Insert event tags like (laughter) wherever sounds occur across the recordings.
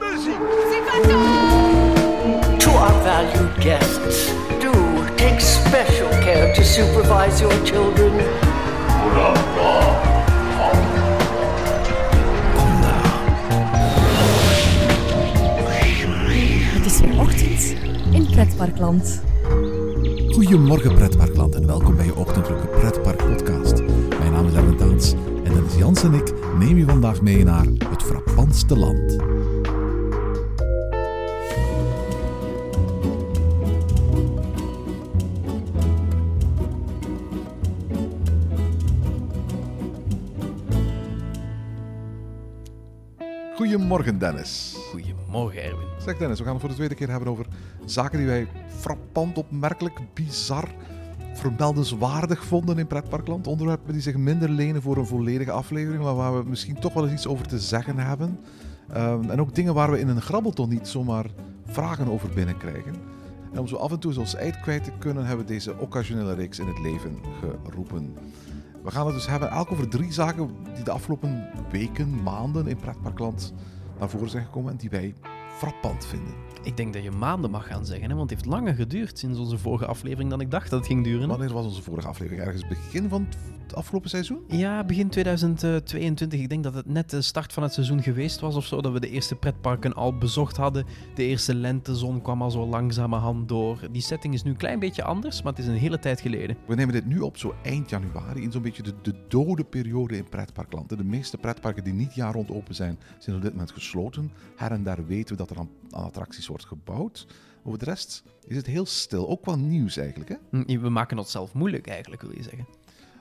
muziek. To our valued guests, do take special care to supervise your children. Het is weer ochtend in Pretparkland. Goedemorgen pretparkland en welkom bij je ochtendelijke pretpark podcast. Mijn naam is Erwin Taans en Dennis Jans en ik neem je vandaag mee naar het frappantste land. Goedemorgen Dennis. Goedemorgen, Erwin. Zeg Dennis, we gaan het voor de tweede keer hebben over zaken die wij frappant, opmerkelijk, bizar, vermeldenswaardig vonden in pretparkland. Onderwerpen die zich minder lenen voor een volledige aflevering, maar waar we misschien toch wel eens iets over te zeggen hebben. Ehm, en ook dingen waar we in een grabbelton niet zomaar vragen over binnenkrijgen. En om zo af en toe ons eind kwijt te kunnen, hebben we deze occasionele reeks in het leven geroepen. We gaan het dus hebben elk over drie zaken die de afgelopen weken, maanden in pretparkland naar voren zijn gekomen en die wij frappant vinden. Ik denk dat je maanden mag gaan zeggen, hè, want het heeft langer geduurd sinds onze vorige aflevering dan ik dacht dat het ging duren. Wanneer was onze vorige aflevering? Ergens begin van het afgelopen seizoen? Ja, begin 2022. Ik denk dat het net de start van het seizoen geweest was of zo. Dat we de eerste pretparken al bezocht hadden. De eerste lentezon kwam al zo langzamerhand door. Die setting is nu een klein beetje anders, maar het is een hele tijd geleden. We nemen dit nu op zo eind januari, in zo'n beetje de, de dode periode in pretparkland. De meeste pretparken die niet jaar rond open zijn, zijn op dit moment gesloten. Her en daar weten we dat er aan, aan attracties wordt gebouwd. Over de rest is het heel stil, ook qua nieuws eigenlijk. Hè? Hm, We maken het zelf moeilijk eigenlijk, wil je zeggen.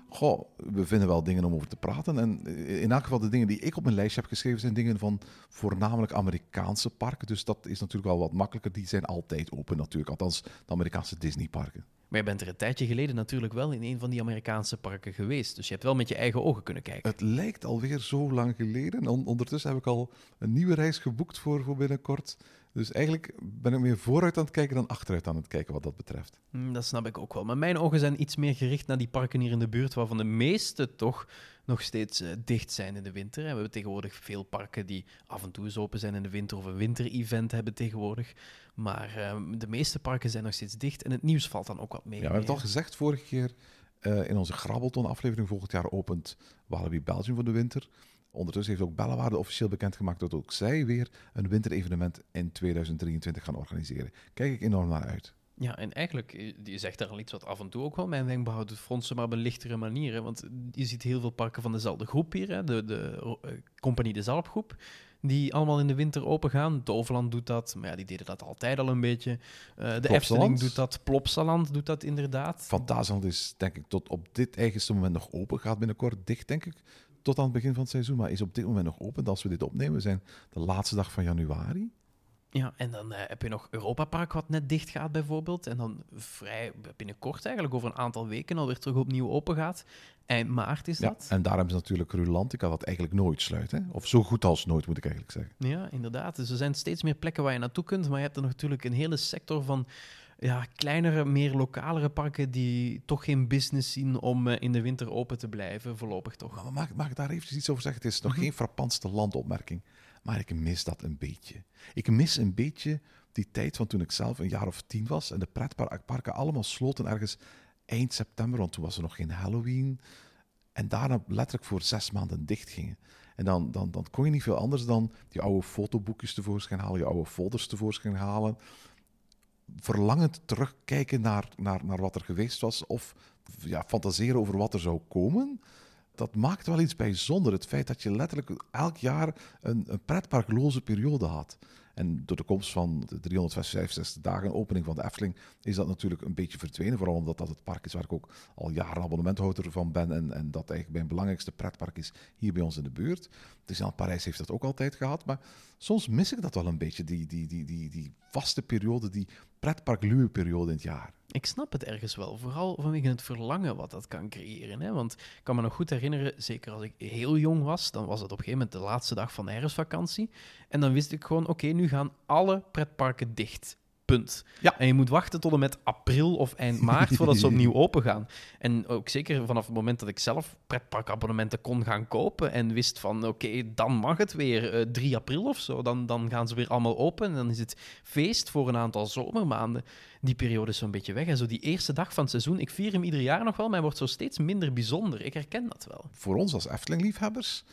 Goh, we vinden wel dingen om over te praten. En in elk geval de dingen die ik op mijn lijstje heb geschreven zijn dingen van voornamelijk Amerikaanse parken. Dus dat is natuurlijk wel wat makkelijker. Die zijn altijd open natuurlijk, althans de Amerikaanse Disneyparken. Maar je bent er een tijdje geleden natuurlijk wel in een van die Amerikaanse parken geweest. Dus je hebt wel met je eigen ogen kunnen kijken. Het lijkt alweer zo lang geleden. En on- ondertussen heb ik al een nieuwe reis geboekt voor, voor binnenkort. Dus eigenlijk ben ik meer vooruit aan het kijken dan achteruit aan het kijken wat dat betreft. Hm, Dat snap ik ook wel. Maar mijn ogen zijn iets meer gericht naar die parken hier in de buurt, waarvan de meeste toch nog steeds eh, dicht zijn in de winter. En we hebben tegenwoordig veel parken die af en toe eens open zijn in de winter of een winter-event hebben tegenwoordig. Maar eh, de meeste parken zijn nog steeds dicht en het nieuws valt dan ook wat mee. Ja, we hebben het al gezegd vorige keer eh, in onze Grabbelton-aflevering. Volgend jaar opent Walibi Belgium voor de winter. Ondertussen heeft ook Bellewaarde officieel bekendgemaakt dat ook zij weer een winterevenement in 2023 gaan organiseren. Kijk ik enorm naar uit. Ja, en eigenlijk, eh, je zegt daar al iets wat af en toe ook wel mijn wenkbrauw doet fronsen, maar op een lichtere manier. Hè? Want je ziet heel veel parken van dezelfde groep hier, hè? de, de eh, Compagnie de Zalpgroep, die allemaal in de winter open gaan. Toverland doet dat, maar ja, die deden dat altijd al een beetje. Eh, de Plopsaland? Efteling doet dat, Plopsaland doet dat inderdaad. Fantasieland is denk ik tot op dit eigenste moment nog open. Gaat binnenkort dicht, denk ik, tot aan het begin van het seizoen. Maar is op dit moment nog open. Als we dit opnemen, we zijn de laatste dag van januari. Ja, en dan eh, heb je nog Europa Park wat net dicht gaat bijvoorbeeld. En dan vrij binnenkort eigenlijk, over een aantal weken, alweer terug opnieuw open gaat. Eind maart is Ja, dat. en daarom is natuurlijk Rulantica dat eigenlijk nooit sluit. Hè? Of zo goed als nooit, moet ik eigenlijk zeggen. Ja, inderdaad. Dus er zijn steeds meer plekken waar je naartoe kunt, maar je hebt er natuurlijk een hele sector van ja, kleinere, meer lokalere parken die toch geen business zien om eh, in de winter open te blijven, voorlopig toch. Maar mag, mag ik daar even iets over zeggen? Het is nog geen frappantste landopmerking, maar ik mis dat een beetje. Ik mis een beetje die tijd van toen ik zelf een jaar of tien was en de pretparken allemaal sloten ergens eind september, want toen was er nog geen Halloween. En daarna letterlijk voor zes maanden dicht gingen. En dan, dan, dan kon je niet veel anders dan die oude fotoboekjes tevoorschijn halen, je oude folders tevoorschijn halen. Verlangend terugkijken naar, naar, naar wat er geweest was of ja, fantaseren over wat er zou komen dat maakt wel iets bijzonder. Het feit dat je letterlijk elk jaar een, een pretparkloze periode had. En door de komst van de 365 dagen opening van de Efteling is dat natuurlijk een beetje verdwenen. Vooral omdat dat het park is waar ik ook al jaren abonnementhouder van ben. En, en dat eigenlijk mijn belangrijkste pretpark is hier bij ons in de buurt. Disneyland Parijs heeft dat ook altijd gehad. Maar soms mis ik dat wel een beetje, die, die, die, die, die vaste periode, die pretparkluwe periode in het jaar. Ik snap het ergens wel, vooral vanwege het verlangen wat dat kan creëren. Hè? Want ik kan me nog goed herinneren, zeker als ik heel jong was, dan was het op een gegeven moment de laatste dag van de herfstvakantie. En dan wist ik gewoon, oké, nu gaan alle pretparken dicht. Ja. En je moet wachten tot en met april of eind maart voordat ze opnieuw (laughs) open gaan. En ook zeker vanaf het moment dat ik zelf pretparkabonnementen kon gaan kopen en wist van oké, dan mag het weer eh, 3 april of zo. Dan, dan gaan ze weer allemaal open en dan is het feest voor een aantal zomermaanden. Die periode is zo'n beetje weg. En zo die eerste dag van het seizoen, ik vier hem ieder jaar nog wel, maar hij wordt zo steeds minder bijzonder. Ik herken dat wel. Voor ons als Efteling-liefhebbers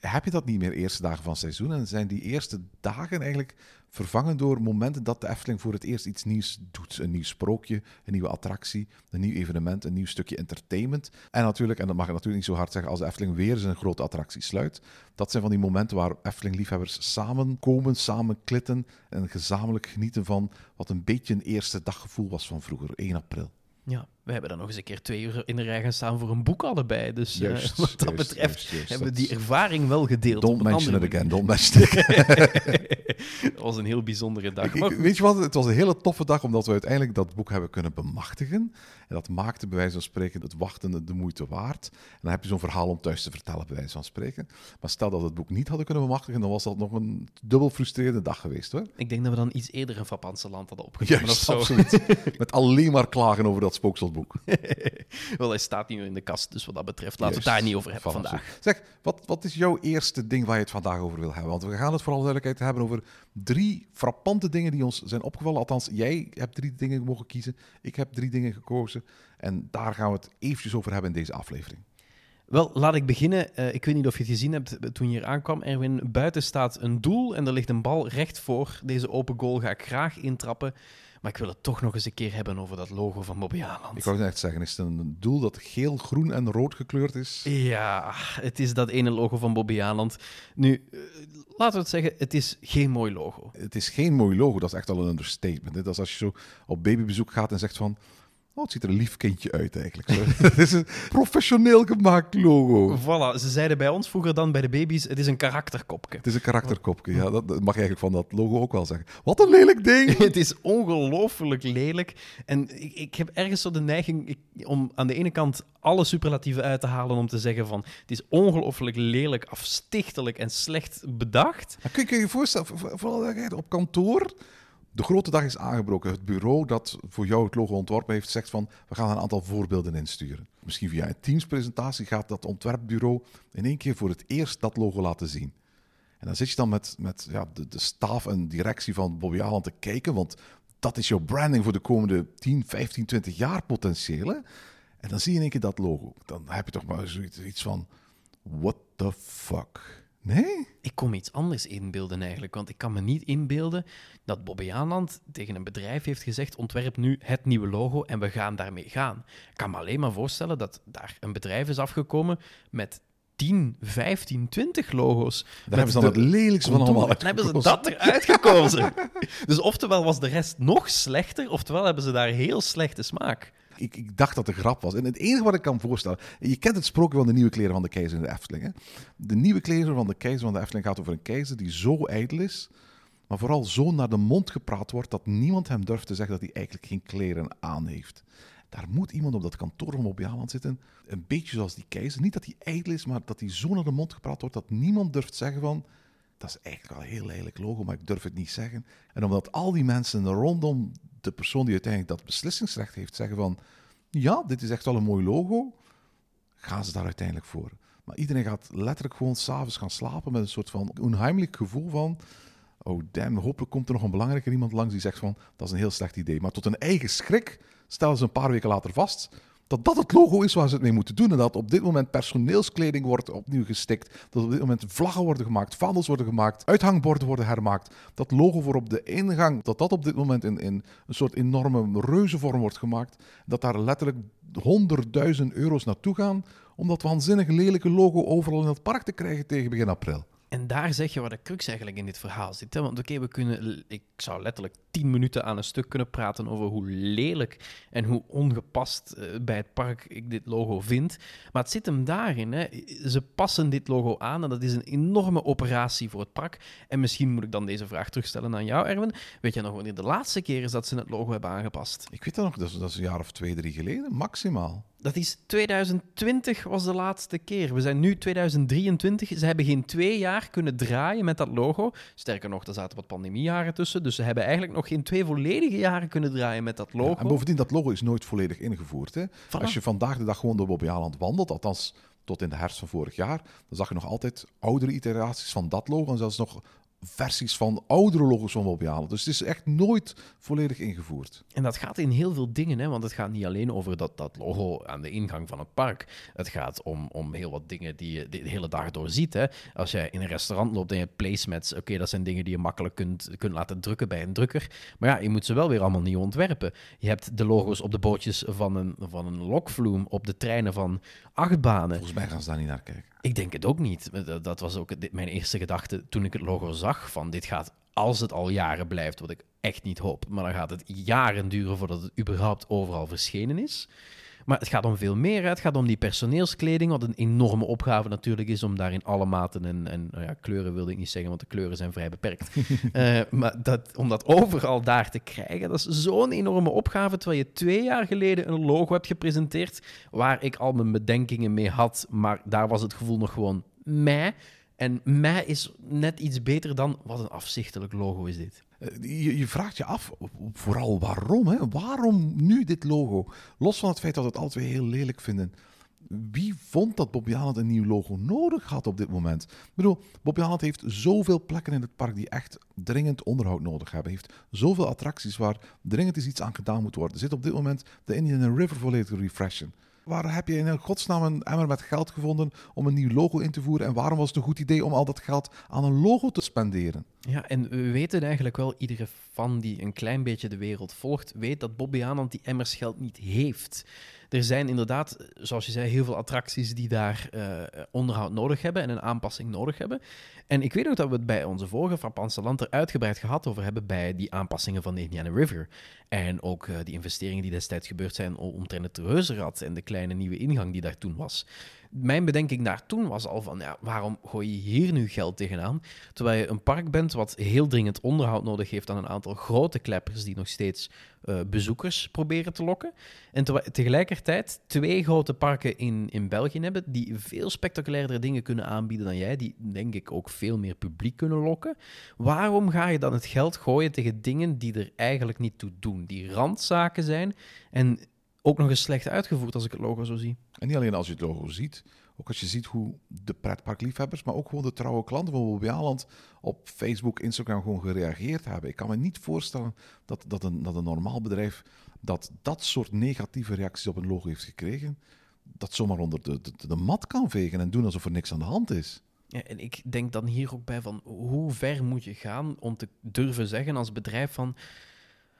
heb je dat niet meer eerste dagen van het seizoen. En zijn die eerste dagen eigenlijk vervangen door momenten dat de Efteling voor het eerst iets nieuws doet. Een nieuw sprookje, een nieuwe attractie, een nieuw evenement, een nieuw stukje entertainment. En natuurlijk, en dat mag ik natuurlijk niet zo hard zeggen, als de Efteling weer zijn grote attractie sluit. Dat zijn van die momenten waar Efteling-liefhebbers samenkomen, samen klitten en gezamenlijk genieten van wat een beetje een eerste daggevoel was van vroeger, 1 april. Ja, we hebben dan nog eens een keer twee uur in de rij gaan staan voor een boek allebei. Dus eh, (laughs) wat dat juist, betreft juist, hebben we die ervaring wel gedeeld. Don't mention it again, don't mention it dat was een heel bijzondere dag. Ik- weet je wat? Het was een hele toffe dag omdat we uiteindelijk dat boek hebben kunnen bemachtigen. En dat maakte bij wijze van spreken het wachten de moeite waard. En dan heb je zo'n verhaal om thuis te vertellen, bij wijze van spreken. Maar stel dat we het boek niet hadden kunnen bemachtigen, dan was dat nog een dubbel frustrerende dag geweest hoor. ik denk dat we dan iets eerder een Frapantse land hadden opgenomen. Juist, of zo. absoluut. (laughs) Met alleen maar klagen over dat spookselboek. (laughs) Wel, hij staat niet meer in de kast, dus wat dat betreft laten we het daar niet over hebben vandaag. zo. Zeg, wat, wat is jouw eerste ding waar je het vandaag over wil hebben? Want we gaan het voor alle duidelijkheid hebben over drie frappante dingen die ons zijn opgevallen. Althans, jij hebt drie dingen mogen kiezen. Ik heb drie dingen gekozen. En daar gaan we het eventjes over hebben in deze aflevering. Wel, laat ik beginnen. Eh, ik weet niet of je het gezien hebt toen je hier aankwam, Erwin. Buiten staat een doel en er ligt een bal recht voor. Deze open goal ga ik graag intrappen. Maar ik wil het toch nog eens een keer hebben over dat logo van Bobby Aland. Ik wou net zeggen, is het een doel dat geel, groen en rood gekleurd is? Ja, het is dat ene logo van Bobby Aland. Nu, eh, laten we het zeggen, het is geen mooi logo. Het is geen mooi logo, dat is echt al een understatement. hè. Dat is als je zo op babybezoek gaat en zegt van... Oh, het ziet er een lief kindje uit eigenlijk. (laughs) Het is een professioneel gemaakt logo. Voilà, ze zeiden bij ons vroeger dan bij de baby's, het is een karakterkopje. Het is een karakterkopje, ja. Dat, mag je eigenlijk van dat logo ook wel zeggen. Wat een lelijk ding! (laughs) Het is ongelooflijk lelijk. En ik, ik heb ergens zo de neiging ik- om aan de ene kant alle superlatieven uit te halen om te zeggen van het is ongelooflijk lelijk, afstichtelijk en slecht bedacht. Maar kun, je- kun je voorstellen, voor- voor- vooral op kantoor, de grote dag is aangebroken. Het bureau dat voor jou het logo ontworpen heeft, zegt van, we gaan een aantal voorbeelden insturen. Misschien via een Teams-presentatie gaat dat ontwerpbureau in één keer voor het eerst dat logo laten zien. En dan zit je dan met, met ja, de, de staf en directie van Bobby Aland te kijken, want dat is jouw branding voor de komende 10, 15, 20 jaar potentieel. hè. En dan zie je in één keer dat logo. Dan heb je toch maar zoiets iets van, what the fuck? Nee? Ik kon me iets anders inbeelden eigenlijk, want ik kan me niet inbeelden dat Bobby Aanland tegen een bedrijf heeft gezegd ontwerp nu het nieuwe logo en we gaan daarmee gaan. Ik kan me alleen maar voorstellen dat daar een bedrijf is afgekomen met 10, 15, 20 logo's. Daar hebben ze dan het lelijkste van allemaal Dan hebben ze dat eruit gekozen. (laughs) dus oftewel was de rest nog slechter, oftewel hebben ze daar heel slechte smaak. Ik, dacht dat het grap was. En het enige wat ik kan voorstellen... Je kent het sprookje van de nieuwe kleren van de keizer in de Efteling. Hè? De nieuwe kleren van de keizer van de Efteling gaat over een keizer die zo ijdel is... maar vooral zo naar de mond gepraat wordt... dat niemand hem durft te zeggen dat hij eigenlijk geen kleren aan heeft. Daar moet iemand op dat kantoor van Aland zitten. Een beetje zoals die keizer. Niet dat hij ijdel is, maar dat hij zo naar de mond gepraat wordt... dat niemand durft zeggen van... Dat is eigenlijk wel een heel lelijk logo, maar ik durf het niet zeggen. En omdat al die mensen rondom de persoon die uiteindelijk dat beslissingsrecht heeft zeggen van... Ja, dit is echt wel een mooi logo. Gaan ze daar uiteindelijk voor. Maar iedereen gaat letterlijk gewoon s'avonds gaan slapen met een soort van onheimelijk gevoel van... Oh damn, hopelijk komt er nog een belangrijker iemand langs die zegt van... Dat is een heel slecht idee. Maar tot een eigen schrik stellen ze een paar weken later vast... Dat dat het logo is waar ze het mee moeten doen. En dat op dit moment personeelskleding wordt opnieuw gestikt. Dat op dit moment vlaggen worden gemaakt, vaandels worden gemaakt, uithangborden worden hermaakt. Dat logo voor op de ingang, dat dat op dit moment in, in een soort enorme reuzenvorm wordt gemaakt. Dat daar letterlijk honderdduizend euro's naartoe gaan om dat waanzinnig lelijke logo overal in het park te krijgen tegen begin april. En daar zeg je waar de crux eigenlijk in dit verhaal zit. Hè? Want oké, we kunnen, ik zou letterlijk tien minuten aan een stuk kunnen praten over hoe lelijk en hoe ongepast eh, bij het park ik dit logo vind. Maar het zit hem daarin. Hè? Ze passen dit logo aan en dat is een enorme operatie voor het park. En misschien moet ik dan deze vraag terugstellen aan jou, Erwin. Weet je nog wanneer de laatste keer is dat ze het logo hebben aangepast? Ik weet dat nog, dat is, dat is een jaar of twee, drie geleden, maximaal. Dat is 2020 was de laatste keer. We zijn nu 2023. Ze hebben geen twee jaar kunnen draaien met dat logo. Sterker nog, er zaten wat pandemiejaren tussen. Dus ze hebben eigenlijk nog geen twee volledige jaren kunnen draaien met dat logo. Ja, en bovendien, dat logo is nooit volledig ingevoerd. Hè? Als je vandaag de dag gewoon door Bobby wandelt, althans tot in de herfst van vorig jaar, dan zag je nog altijd oudere iteraties van dat logo. En zelfs nog versies van oudere logos van Aland. Dus het is echt nooit volledig ingevoerd. En dat gaat in heel veel dingen, hè? want het gaat niet alleen over dat, dat logo aan de ingang van het park. Het gaat om, om heel wat dingen die je de hele dag door ziet. Hè? Als jij in een restaurant loopt en je hebt placemats, oké, dat zijn dingen die je makkelijk kunt, kunt laten drukken bij een drukker. Maar ja, je moet ze wel weer allemaal nieuw ontwerpen. Je hebt de logo's op de bootjes van een, van een lokvloem, op de treinen van achtbanen. Volgens mij gaan ze daar niet naar kijken. Ik denk het ook niet. Dat- was ook mijn eerste gedachte toen ik het logo zag. Van dit gaat, als het al jaren blijft, wat ik echt niet hoop, maar dan gaat het jaren duren voordat het überhaupt overal verschenen is. Maar het gaat om veel meer. hè. Het gaat om die personeelskleding, wat een enorme opgave natuurlijk is om daar in alle maten en, en nou ja, kleuren wilde ik niet zeggen, want de kleuren zijn vrij beperkt. (laughs) Eh, maar dat, om dat overal daar te krijgen, dat is zo'n enorme opgave. Terwijl je twee jaar geleden een logo hebt gepresenteerd waar ik al mijn bedenkingen mee had, maar daar was het gevoel nog gewoon mij. En mij is net iets beter dan wat een afzichtelijk logo is dit. Eh, Je, je vraagt je af, vooral waarom? Hè? Waarom nu dit logo? Los van het feit dat we het alle twee heel lelijk vinden. Wie vond dat Bobby Aland een nieuw logo nodig had op dit moment? Ik bedoel, Bobby Aland heeft zoveel plekken in het park die echt dringend onderhoud nodig hebben. Heeft zoveel attracties waar dringend iets aan gedaan moet worden. Zit op dit moment de Indian River volledig refreshen. Waar heb je in godsnaam een emmer met geld gevonden om een nieuw logo in te voeren? En waarom was het een goed idee om al dat geld aan een logo te spenderen? Ja, en we weten eigenlijk wel, iedere die een klein beetje de wereld volgt, weet dat Bobby Anand die emmers geld niet heeft. Er zijn inderdaad, zoals je zei, heel veel attracties die daar eh, onderhoud nodig hebben en een aanpassing nodig hebben. En ik weet ook dat we het bij onze vorige Frappantse Land er uitgebreid gehad over hebben bij die aanpassingen van de Indiana River. En ook eh, die investeringen die destijds gebeurd zijn omtrent het reuzenrad en de kleine nieuwe ingang die daar toen was. Mijn bedenking daar toen was al van, ja, waarom gooi je hier nu geld tegenaan? Terwijl je een park bent wat heel dringend onderhoud nodig heeft aan een aantal grote kleppers die nog steeds eh, bezoekers proberen te lokken. En tegelijkertijd twee grote parken in, in België hebben die veel spectaculairdere dingen kunnen aanbieden dan jij, die denk ik ook veel meer publiek kunnen lokken. Waarom ga je dan het geld gooien tegen dingen die er eigenlijk niet toe doen, die randzaken zijn en ook nog eens slecht uitgevoerd als ik het logo zo zie? En niet alleen als je het logo ziet, ook als je ziet hoe de pretparkliefhebbers, maar ook gewoon de trouwe klanten van Bobby Aland op Facebook, Instagram gewoon gereageerd hebben. Ik kan me niet voorstellen dat, dat, een, dat een normaal bedrijf dat dat soort negatieve reacties op een logo heeft gekregen, dat zomaar onder de, de, de mat kan vegen en doen alsof er niks aan de hand is. Ja, en ik denk dan hier ook bij van hoe ver moet je gaan om te durven zeggen als bedrijf van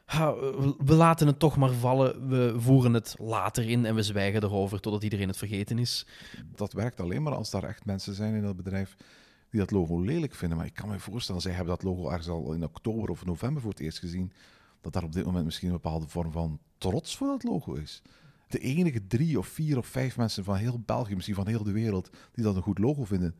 "Ha, we- we laten het toch maar vallen, we voeren het later in en we zwijgen erover totdat iedereen het vergeten is. Dat werkt alleen maar als daar echt mensen zijn in dat bedrijf die dat logo lelijk vinden. Maar ik kan me voorstellen, zij hebben dat logo ergens al in oktober of november voor het eerst gezien, dat daar op dit moment misschien een bepaalde vorm van trots voor dat logo is. De enige drie of vier of vijf mensen van heel België, misschien van heel de wereld, die dat een goed logo vinden,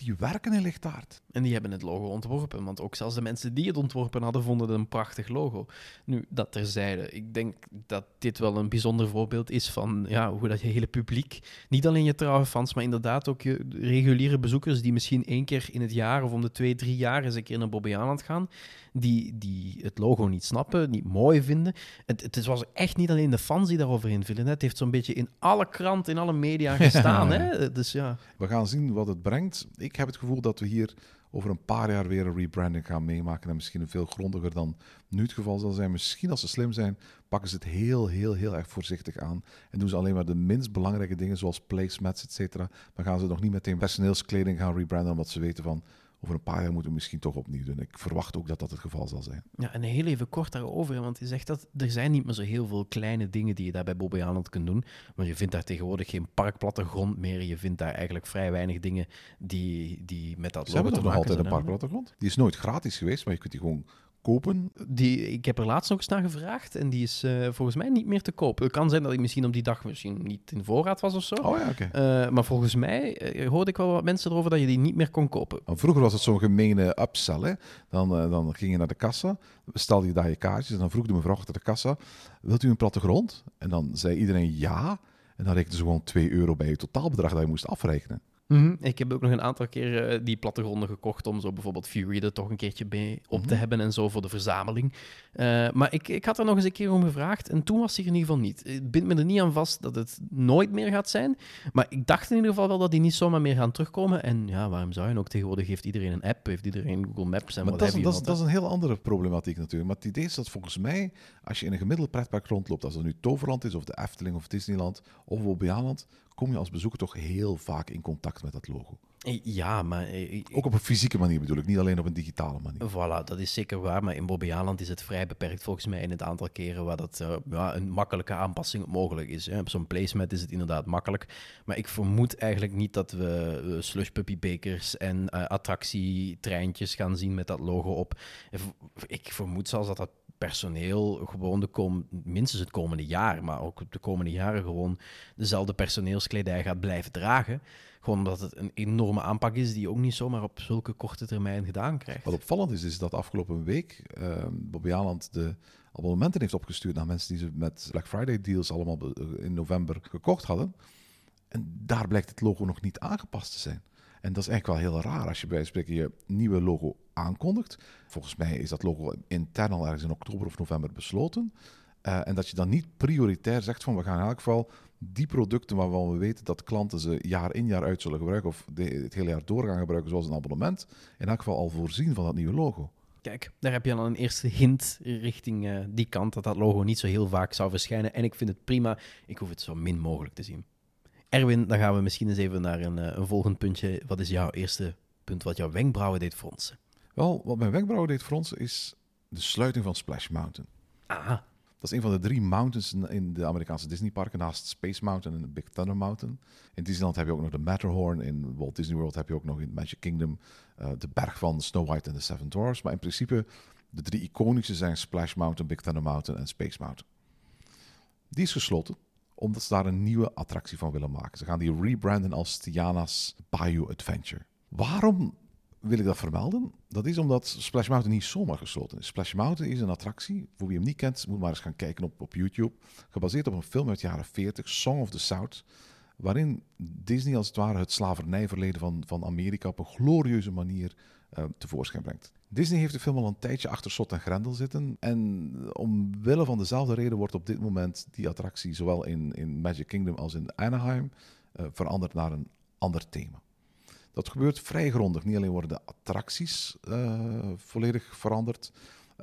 die werken in Lichtaard. En die hebben het logo ontworpen, want ook zelfs de mensen die het ontworpen hadden, vonden het een prachtig logo. Nu, dat terzijde. Ik denk dat dit wel een bijzonder voorbeeld is van ja, hoe dat je hele publiek, niet alleen je trouwe fans, maar inderdaad ook je reguliere bezoekers die misschien één keer in het jaar of om de twee, drie jaar eens een keer naar Bobby Aland gaan, die, die het logo niet snappen, niet mooi vinden. Het, het was echt niet alleen de fans die daarover invielen. hè. Het heeft zo'n beetje in alle kranten, in alle media (laughs) gestaan. Hè? Dus ja. We gaan zien wat het brengt. Ik heb het gevoel dat we hier over een paar jaar weer een rebranding gaan meemaken. En misschien een veel grondiger dan nu het geval zal zijn. Misschien als ze slim zijn, pakken ze het heel, heel, heel erg voorzichtig aan. En doen ze alleen maar de minst belangrijke dingen, zoals placemats, et cetera. Maar gaan ze nog niet meteen personeelskleding gaan rebranden, omdat ze weten van... Over een paar jaar moeten we misschien toch opnieuw doen. Ik verwacht ook dat dat het geval zal zijn. Ja, en heel even kort daarover, want je zegt dat er zijn niet meer zo heel veel kleine dingen die je daar bij Bobby Aland kunt doen. Maar je vindt daar tegenwoordig geen parkplattegrond meer. Je vindt daar eigenlijk vrij weinig dingen die, die met dat Ze logo hebben te toch nog altijd een parkplattegrond? Die is nooit gratis geweest, maar je kunt die gewoon kopen. Die, ik heb er laatst nog eens naar gevraagd en die is eh, volgens mij niet meer te koop. Het kan zijn dat ik misschien op die dag misschien niet in voorraad was of zo. Oh ja, oké. Eh, maar volgens mij eh, hoorde ik wel wat mensen erover dat je die niet meer kon kopen. Vroeger was het zo'n gemene upsell. Hè? Dan, dan ging je naar de kassa, stelde je daar je kaartjes en dan vroeg de mevrouw achter de kassa, wilt u een plattegrond? En dan zei iedereen ja. En dan rekenen ze gewoon 2 euro bij je totaalbedrag dat je moest afrekenen. Mhm. Ik heb ook nog een aantal keer eh, die plattegronden gekocht om zo bijvoorbeeld Fury er toch een keertje bij op te Mhm. hebben en zo voor de verzameling. Eh, maar ik, ik had er nog eens een keer om gevraagd en toen was hij er in ieder geval niet. Ik bind me er niet aan vast dat het nooit meer gaat zijn, maar ik dacht in ieder geval wel dat die niet zomaar meer gaan terugkomen. En ja, waarom zou je ook? Tegenwoordig heeft iedereen een app, heeft iedereen Google Maps en Maar wat dat is, heb je dat, dat is een heel andere problematiek natuurlijk. Maar het idee is dat volgens mij, als je in een gemiddeld pretpark rondloopt, als het nu Toverland is, of de Efteling, of Disneyland, of Bobbejaanland, kom je als bezoeker toch heel vaak in contact met dat logo. Ja, maar... eh, Ook op een fysieke manier bedoel ik, niet alleen op een digitale manier. Voilà, dat is zeker waar. Maar in Bobbejaanland is het vrij beperkt volgens mij in het aantal keren waar dat eh, ja, een makkelijke aanpassing mogelijk is. Hè. Op zo'n placemat is het inderdaad makkelijk. Maar ik vermoed eigenlijk niet dat we uh, slushpuppybekers en uh, attractietreintjes gaan zien met dat logo op. Ik vermoed zelfs dat dat personeel gewoon de kom minstens het komende jaar, maar ook de komende jaren gewoon dezelfde personeelskledij gaat blijven dragen. Gewoon omdat het een enorme aanpak is die je ook niet zomaar op zulke korte termijn gedaan krijgt. Wat opvallend is, is dat afgelopen week uh, Bobby Aland de abonnementen heeft opgestuurd naar mensen die ze met Black Friday deals allemaal in november gekocht hadden. En daar blijkt het logo nog niet aangepast te zijn. En dat is eigenlijk wel heel raar als je bij spreken je nieuwe logo aankondigt. Volgens mij is dat logo intern al ergens in oktober of november besloten. Uh, en dat je dan niet prioritair zegt van we gaan in elk geval die producten waarvan we weten dat klanten ze jaar in jaar uit zullen gebruiken of de, het hele jaar door gaan gebruiken zoals een abonnement, in elk geval al voorzien van dat nieuwe logo. Kijk, daar heb je al een eerste hint richting uh, die kant dat dat logo niet zo heel vaak zou verschijnen. En ik vind het prima. Ik hoef het zo min mogelijk te zien. Erwin, dan gaan we misschien eens even naar een, uh, een volgend puntje. Wat is jouw eerste punt wat jouw wenkbrauwen deed fronsen? Wel, wat mijn wenkbrauwen deed fronsen is de sluiting van Splash Mountain. Ah. Dat is een van de drie mountains in de Amerikaanse Disneyparken, naast Space Mountain en Big Thunder Mountain. In Disneyland heb je ook nog de Matterhorn. In Walt Disney World heb je ook nog in Magic Kingdom uh, de berg van Snow White en de Seven Dwarfs. Maar in principe, de drie iconische zijn Splash Mountain, Big Thunder Mountain en Space Mountain. Die is gesloten, omdat ze daar een nieuwe attractie van willen maken. Ze gaan die rebranden als Tiana's Bayou Adventure. Waarom wil ik dat vermelden? Dat is omdat Splash Mountain niet zomaar gesloten is. Splash Mountain is een attractie, voor wie hem niet kent, moet maar eens gaan kijken op, op YouTube. Gebaseerd op een film uit de jaren 40, Song of the South. Waarin Disney als het ware het slavernijverleden van, van Amerika op een glorieuze manier uh, tevoorschijn brengt. Disney heeft de film al een tijdje achter Slot en Grendel zitten. En omwille van dezelfde reden wordt op dit moment die attractie zowel in, in Magic Kingdom als in Anaheim uh, veranderd naar een ander thema. Dat gebeurt vrij grondig. Niet alleen worden de attracties uh, volledig veranderd.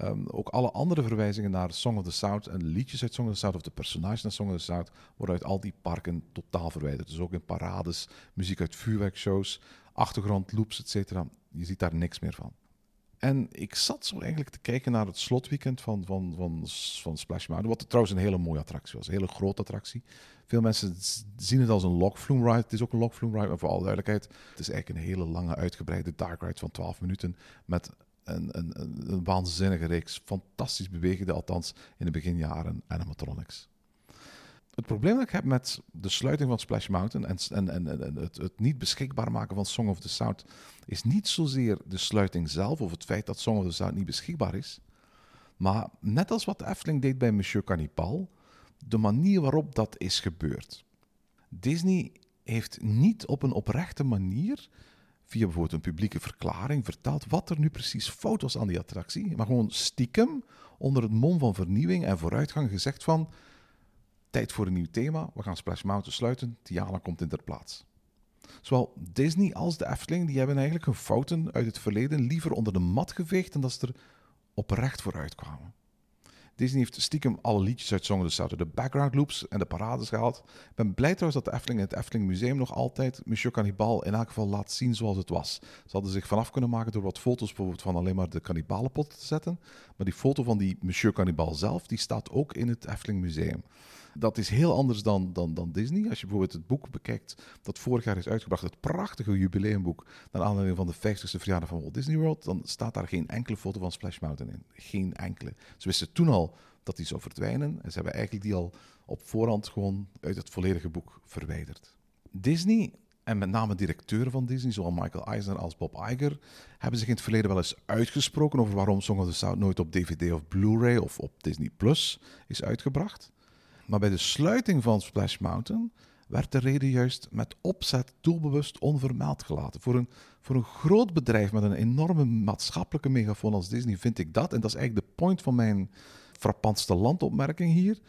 Um, ook alle andere verwijzingen naar Song of the South en liedjes uit Song of the South of de personages naar Song of the South worden uit al die parken totaal verwijderd. Dus ook in parades, muziek uit vuurwerkshows, achtergrondloops, etc. Je ziet daar niks meer van. En ik zat zo eigenlijk te kijken naar het slotweekend van, van, van, van Splash Mountain, wat trouwens een hele mooie attractie was. Een hele grote attractie. Veel mensen zien het als een log ride. Het is ook een log ride, maar voor alle duidelijkheid, het is eigenlijk een hele lange, uitgebreide dark ride van 12 minuten met een, een, een waanzinnige reeks fantastisch bewegende, althans in de beginjaren, animatronics. Het probleem dat ik heb met de sluiting van Splash Mountain en, en, en, en het, het, niet beschikbaar maken van Song of the South is niet zozeer de sluiting zelf of het feit dat Song of the South niet beschikbaar is, maar net als wat de Efteling deed bij Monsieur Cannibal, de manier waarop dat is gebeurd. Disney heeft niet op een oprechte manier, via bijvoorbeeld een publieke verklaring, verteld wat er nu precies fout was aan die attractie, maar gewoon stiekem onder het mom van vernieuwing en vooruitgang gezegd van tijd voor een nieuw thema, we gaan Splash Mountain sluiten, Tiana komt in ter plaats. Zowel Disney als de Efteling die hebben eigenlijk hun fouten uit het verleden liever onder de mat geveegd en dat ze er oprecht vooruit kwamen. Disney heeft stiekem alle liedjes uit Song of de background loops en de parades gehaald. Ik ben blij trouwens dat de Efteling en het Efteling Museum nog altijd Monsieur Cannibal in elk geval laat zien zoals het was. Ze hadden zich vanaf kunnen maken door wat foto's bijvoorbeeld van alleen maar de kannibalenpot te zetten. Maar die foto van die Monsieur Cannibal zelf, die staat ook in het Efteling Museum. Dat is heel anders dan, dan, dan Disney. Als je bijvoorbeeld het boek bekijkt dat vorig jaar is uitgebracht, het prachtige jubileumboek, naar aanleiding van de 50ste verjaardag van Walt Disney World, dan staat daar geen enkele foto van Splash Mountain in. Geen enkele. Ze wisten toen al dat die zou verdwijnen en ze hebben eigenlijk die al op voorhand gewoon uit het volledige boek verwijderd. Disney en met name directeuren van Disney, zowel Michael Eisner als Bob Iger, hebben zich in het verleden wel eens uitgesproken over waarom Song of the South nooit op DVD of Blu-ray of op Disney Plus is uitgebracht. Maar bij de sluiting van Splash Mountain werd de reden juist met opzet doelbewust onvermeld gelaten. Voor een, voor een groot bedrijf met een enorme maatschappelijke megafoon als Disney vind ik dat, en dat is eigenlijk de point van mijn frappantste landopmerking hier,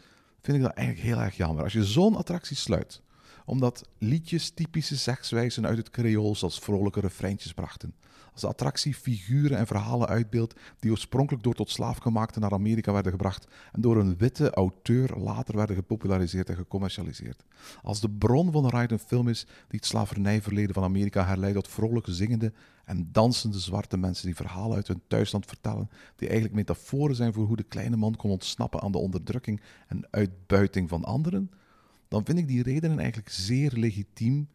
vind ik dat eigenlijk heel erg jammer. Als je zo'n attractie sluit, omdat liedjes typische zegswijzen uit het creools als vrolijke refreintjes brachten. Als de attractie figuren en verhalen uitbeeldt die oorspronkelijk door tot slaafgemaakten naar Amerika werden gebracht en door een witte auteur later werden gepopulariseerd en gecommercialiseerd. Als de bron van de ride een film is die het slavernijverleden van Amerika herleidt tot vrolijke zingende en dansende zwarte mensen die verhalen uit hun thuisland vertellen, die eigenlijk metaforen zijn voor hoe de kleine man kon ontsnappen aan de onderdrukking en uitbuiting van anderen, dan vind ik die redenen eigenlijk zeer legitiem.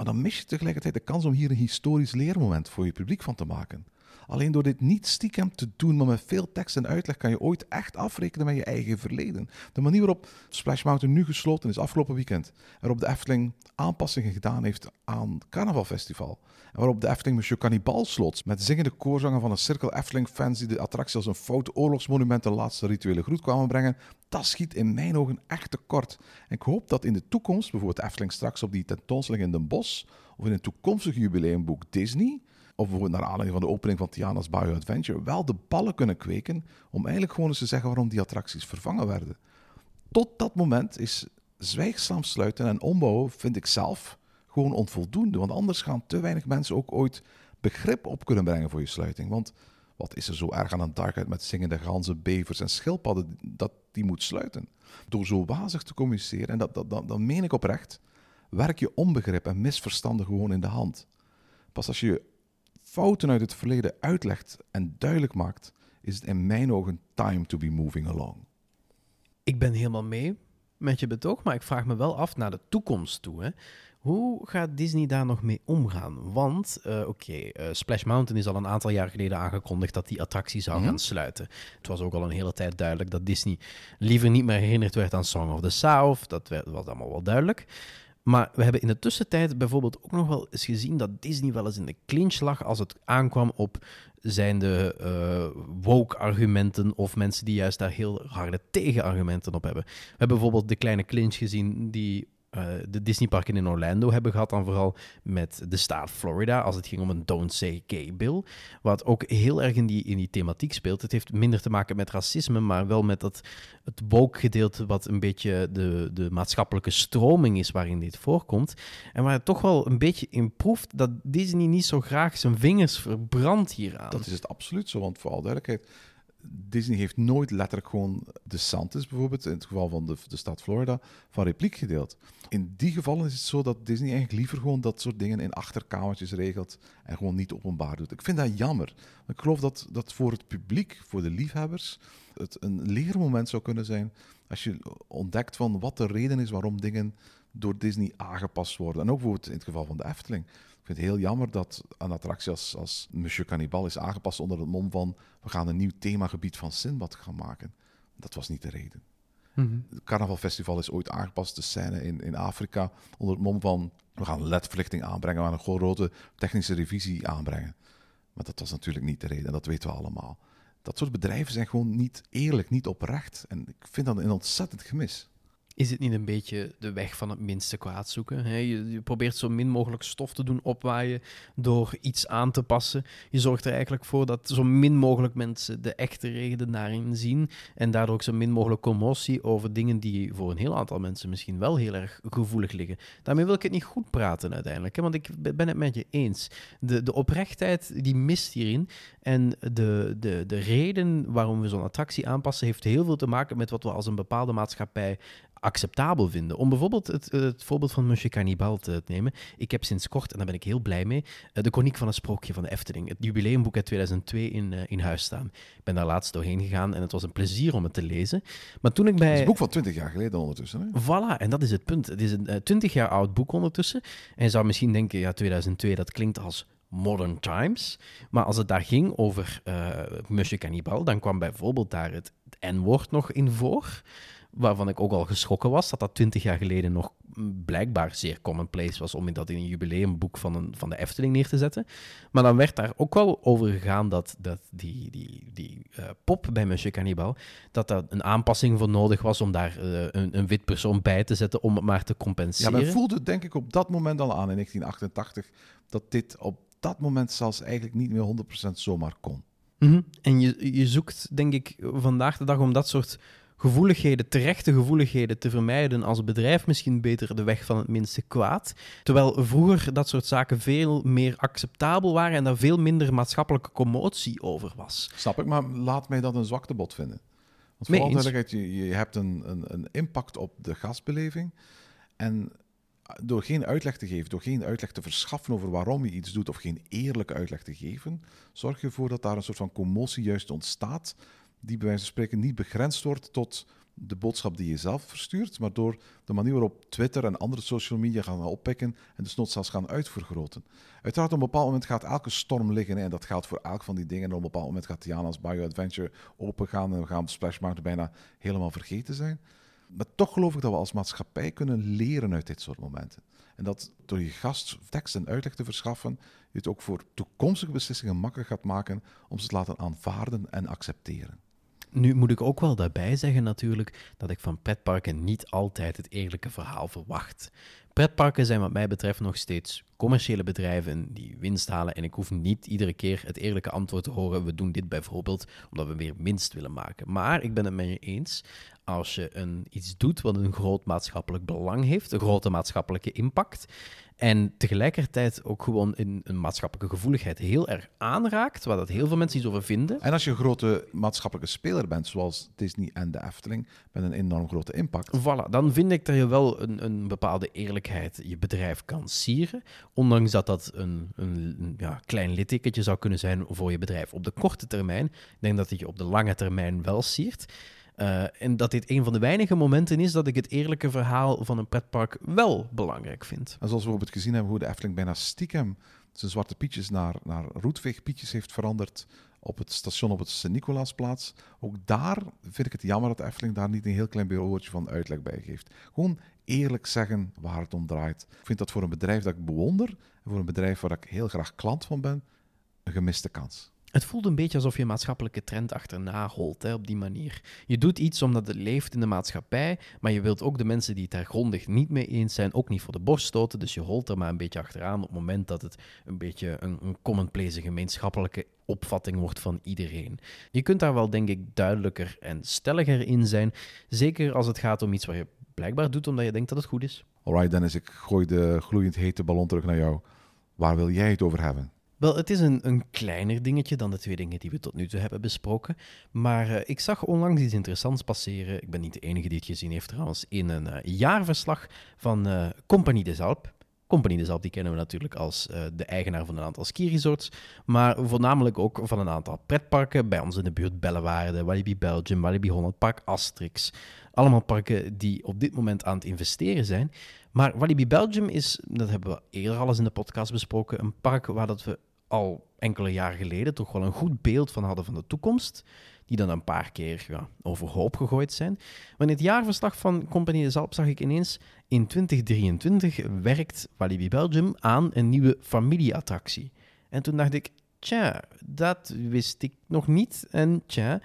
Maar dan mis je tegelijkertijd de kans om hier een historisch leermoment voor je publiek van te maken. Alleen door dit niet stiekem te doen, maar met veel tekst en uitleg, kan je ooit echt afrekenen met je eigen verleden. De manier waarop Splash Mountain nu gesloten is afgelopen weekend, en waarop de Efteling aanpassingen gedaan heeft aan het Carnavalfestival, en waarop de Efteling Monsieur Cannibal sloot met zingende koorzangen van een cirkel Efteling-fans die de attractie als een fout oorlogsmonument de laatste rituele groet kwamen brengen, dat schiet in mijn ogen echt tekort. En ik hoop dat in de toekomst, bijvoorbeeld Efteling straks op die tentoonstelling in Den Bosch, of in een toekomstig jubileumboek Disney, of bijvoorbeeld naar aanleiding van de opening van Tiana's Bayou Adventure, wel de ballen kunnen kweken om eigenlijk gewoon eens te zeggen waarom die attracties vervangen werden. Tot dat moment is zwijgzaam sluiten en ombouwen, vind ik zelf, gewoon onvoldoende. Want anders gaan te weinig mensen ook ooit begrip op kunnen brengen voor je sluiting. Want wat is er zo erg aan een darkheid met zingende ganzen, bevers en schildpadden dat die moet sluiten? Door zo wazig te communiceren, en dat, dat, dat, dat meen ik oprecht, werk je onbegrip en misverstanden gewoon in de hand. Pas als je fouten uit het verleden uitlegt en duidelijk maakt, is het in mijn ogen time to be moving along. Ik ben helemaal mee met je betoog, maar ik vraag me wel af naar de toekomst toe. Hè. Hoe gaat Disney daar nog mee omgaan? Want, uh, oké, uh, Splash Mountain is al een aantal jaar geleden aangekondigd dat die attractie zou Mhm. gaan sluiten. Het was ook al een hele tijd duidelijk dat Disney liever niet meer herinnerd werd aan Song of the South. Dat werd- was allemaal wel duidelijk. Maar we hebben in de tussentijd bijvoorbeeld ook nog wel eens gezien dat Disney wel eens in de clinch lag als het aankwam op zijn de eh, woke-argumenten of mensen die juist daar heel harde tegenargumenten op hebben. We hebben bijvoorbeeld de kleine clinch gezien die eh, de Disneyparken in Orlando hebben gehad, dan vooral met de staat Florida, als het ging om een Don't Say Gay bill. Wat ook heel erg in die, in die thematiek speelt. Het heeft minder te maken met racisme, maar wel met dat, het woke-gedeelte, wat een beetje de, de maatschappelijke stroming is waarin dit voorkomt. En waar het toch wel een beetje in proeft dat Disney niet zo graag zijn vingers verbrandt hieraan. Dat is het absoluut zo, want voor alle duidelijkheid, Disney heeft nooit letterlijk gewoon de Santis bijvoorbeeld, in het geval van de, de staat Florida, van repliek gedeeld. In die gevallen is het zo dat Disney eigenlijk liever gewoon dat soort dingen in achterkamertjes regelt en gewoon niet openbaar doet. Ik vind dat jammer. Ik geloof dat dat voor het publiek, voor de liefhebbers, het een leermoment zou kunnen zijn als je ontdekt van wat de reden is waarom dingen door Disney aangepast worden. En ook bijvoorbeeld in het geval van de Efteling. Ik vind het heel jammer dat een attractie als, als Monsieur Cannibal is aangepast onder het mom van we gaan een nieuw themagebied van Sinbad gaan maken. Dat was niet de reden. Mhm. Het Carnavalfestival is ooit aangepast, de scène in, in Afrika, onder het mom van we gaan ledverlichting aanbrengen, we gaan een grote technische revisie aanbrengen. Maar dat was natuurlijk niet de reden, en dat weten we allemaal. Dat soort bedrijven zijn gewoon niet eerlijk, niet oprecht. En ik vind dat een ontzettend gemis. Is het niet een beetje de weg van het minste kwaad zoeken? Je, probeert zo min mogelijk stof te doen opwaaien door iets aan te passen. Je zorgt er eigenlijk voor dat zo min mogelijk mensen de echte reden daarin zien. En daardoor ook zo min mogelijk commotie over dingen die voor een heel aantal mensen misschien wel heel erg gevoelig liggen. Daarmee wil ik het niet goed praten uiteindelijk, hè? want ik be- ben het met je eens. De, de oprechtheid die mist hierin. En de, de, de reden waarom we zo'n attractie aanpassen heeft heel veel te maken met wat we als een bepaalde maatschappij acceptabel vinden. Om bijvoorbeeld het, het voorbeeld van Monsieur Cannibal te nemen. Ik heb sinds kort, en daar ben ik heel blij mee, eh, de Chroniek van een Sprookje van de Efteling. Het jubileumboek uit 2002 in, eh, in huis staan. Ik ben daar laatst doorheen gegaan en het was een plezier om het te lezen. Maar toen ik Het is bij... een boek van 20 jaar geleden ondertussen. Hè? Voilà, en dat is het punt. Het is een eh, 20 jaar oud boek ondertussen. En je zou misschien denken, ja, 2002, dat klinkt als modern times. Maar als het daar ging over eh Monsieur Cannibal, dan kwam bijvoorbeeld daar het N-woord nog in voor. Waarvan ik ook al geschrokken was, dat dat twintig jaar geleden nog blijkbaar zeer commonplace was om dat in een jubileumboek van, een, van de Efteling neer te zetten. Maar dan werd daar ook wel over gegaan dat, dat die, die, die uh, pop bij Monsieur Cannibal, dat daar een aanpassing voor nodig was om daar uh, een, een wit persoon bij te zetten om het maar te compenseren. Ja, men voelde denk ik op dat moment al aan in 1988 dat dit op dat moment zelfs eigenlijk niet meer 100% zomaar kon. Mm -hmm. En je, je zoekt, denk ik, vandaag de dag om dat soort gevoeligheden, terechte gevoeligheden te vermijden als bedrijf misschien beter de weg van het minste kwaad. Terwijl vroeger dat soort zaken veel meer acceptabel waren en daar veel minder maatschappelijke commotie over was. Snap ik, maar laat mij dat een zwaktebod vinden. Want vooral duidelijkheid, je, je hebt een, een, een impact op de gastbeleving. En door geen uitleg te geven, door geen uitleg te verschaffen over waarom je iets doet, of geen eerlijke uitleg te geven, zorg je ervoor dat daar een soort van commotie juist ontstaat, die bij wijze van spreken niet begrensd wordt tot de boodschap die je zelf verstuurt, maar door de manier waarop Twitter en andere social media gaan oppikken en dus zelfs gaan uitvergroten. Uiteraard, op een bepaald moment gaat elke storm liggen en dat geldt voor elk van die dingen. En op een bepaald moment gaat Tiana's Bio Adventure opengaan en we gaan Splash Mountain bijna helemaal vergeten zijn. Maar toch geloof ik dat we als maatschappij kunnen leren uit dit soort momenten. En dat door je gast tekst en uitleg te verschaffen, je het ook voor toekomstige beslissingen makkelijk gaat maken om ze te laten aanvaarden en accepteren. Nu moet ik ook wel daarbij zeggen natuurlijk dat ik van pretparken niet altijd het eerlijke verhaal verwacht. Pretparken zijn wat mij betreft nog steeds commerciële bedrijven die winst halen en ik hoef niet iedere keer het eerlijke antwoord te horen. We doen dit bijvoorbeeld omdat we weer winst willen maken. Maar ik ben het met je eens als je een, iets doet wat een groot maatschappelijk belang heeft, een grote maatschappelijke impact, en tegelijkertijd ook gewoon in een maatschappelijke gevoeligheid heel erg aanraakt, waar dat heel veel mensen iets over vinden. En als je een grote maatschappelijke speler bent, zoals Disney en de Efteling, met een enorm grote impact. Voilà, dan vind ik dat je wel een, een bepaalde eerlijkheid je bedrijf kan sieren, ondanks dat dat een, een, ja, klein littekentje zou kunnen zijn voor je bedrijf op de korte termijn. Ik denk dat het je op de lange termijn wel siert. Uh, en dat dit een van de weinige momenten is dat ik het eerlijke verhaal van een pretpark wel belangrijk vind. En zoals we bijvoorbeeld gezien hebben hoe de Efteling bijna stiekem zijn zwarte pietjes naar, naar roetveegpietjes heeft veranderd op het station op het Sint-Nicolaasplaats. Ook daar vind ik het jammer dat de Efteling daar niet een heel klein woordje van uitleg bij geeft. Gewoon eerlijk zeggen waar het om draait. Ik vind dat voor een bedrijf dat ik bewonder en voor een bedrijf waar ik heel graag klant van ben, een gemiste kans. Het voelt een beetje alsof je een maatschappelijke trend achterna holt hè, op die manier. Je doet iets omdat het leeft in de maatschappij, maar je wilt ook de mensen die het daar grondig niet mee eens zijn ook niet voor de borst stoten. Dus je holt er maar een beetje achteraan op het moment dat het een beetje een, een commonplace gemeenschappelijke opvatting wordt van iedereen. Je kunt daar wel, denk ik, duidelijker en stelliger in zijn. Zeker als het gaat om iets waar je blijkbaar doet omdat je denkt dat het goed is. Alright, Dennis, ik gooi de gloeiend hete ballon terug naar jou. Waar wil jij het over hebben? Wel, het is een, een kleiner dingetje dan de twee dingen die we tot nu toe hebben besproken. Maar uh, ik zag onlangs iets interessants passeren. Ik ben niet de enige die het gezien heeft trouwens. In een uh, jaarverslag van uh, Compagnie des Alpes. Compagnie des Alpes die kennen we natuurlijk als de eigenaar van een aantal skiresorts. Maar voornamelijk ook van een aantal pretparken. Bij ons in de buurt Bellewaarde, Walibi Belgium, Walibi Holland, Park Asterix. Allemaal parken die op dit moment aan het investeren zijn. Maar Walibi Belgium is, dat hebben we eerder al eens in de podcast besproken, een park waar dat we al enkele jaren geleden toch wel een goed beeld van hadden van de toekomst. Die dan een paar keer ja, overhoop gegooid zijn. Maar in het jaarverslag van Compagnie de Zalp zag ik ineens... In 2023 werkt Walibi Belgium aan een nieuwe familieattractie. En toen dacht ik, tja, dat wist ik nog niet. En tja,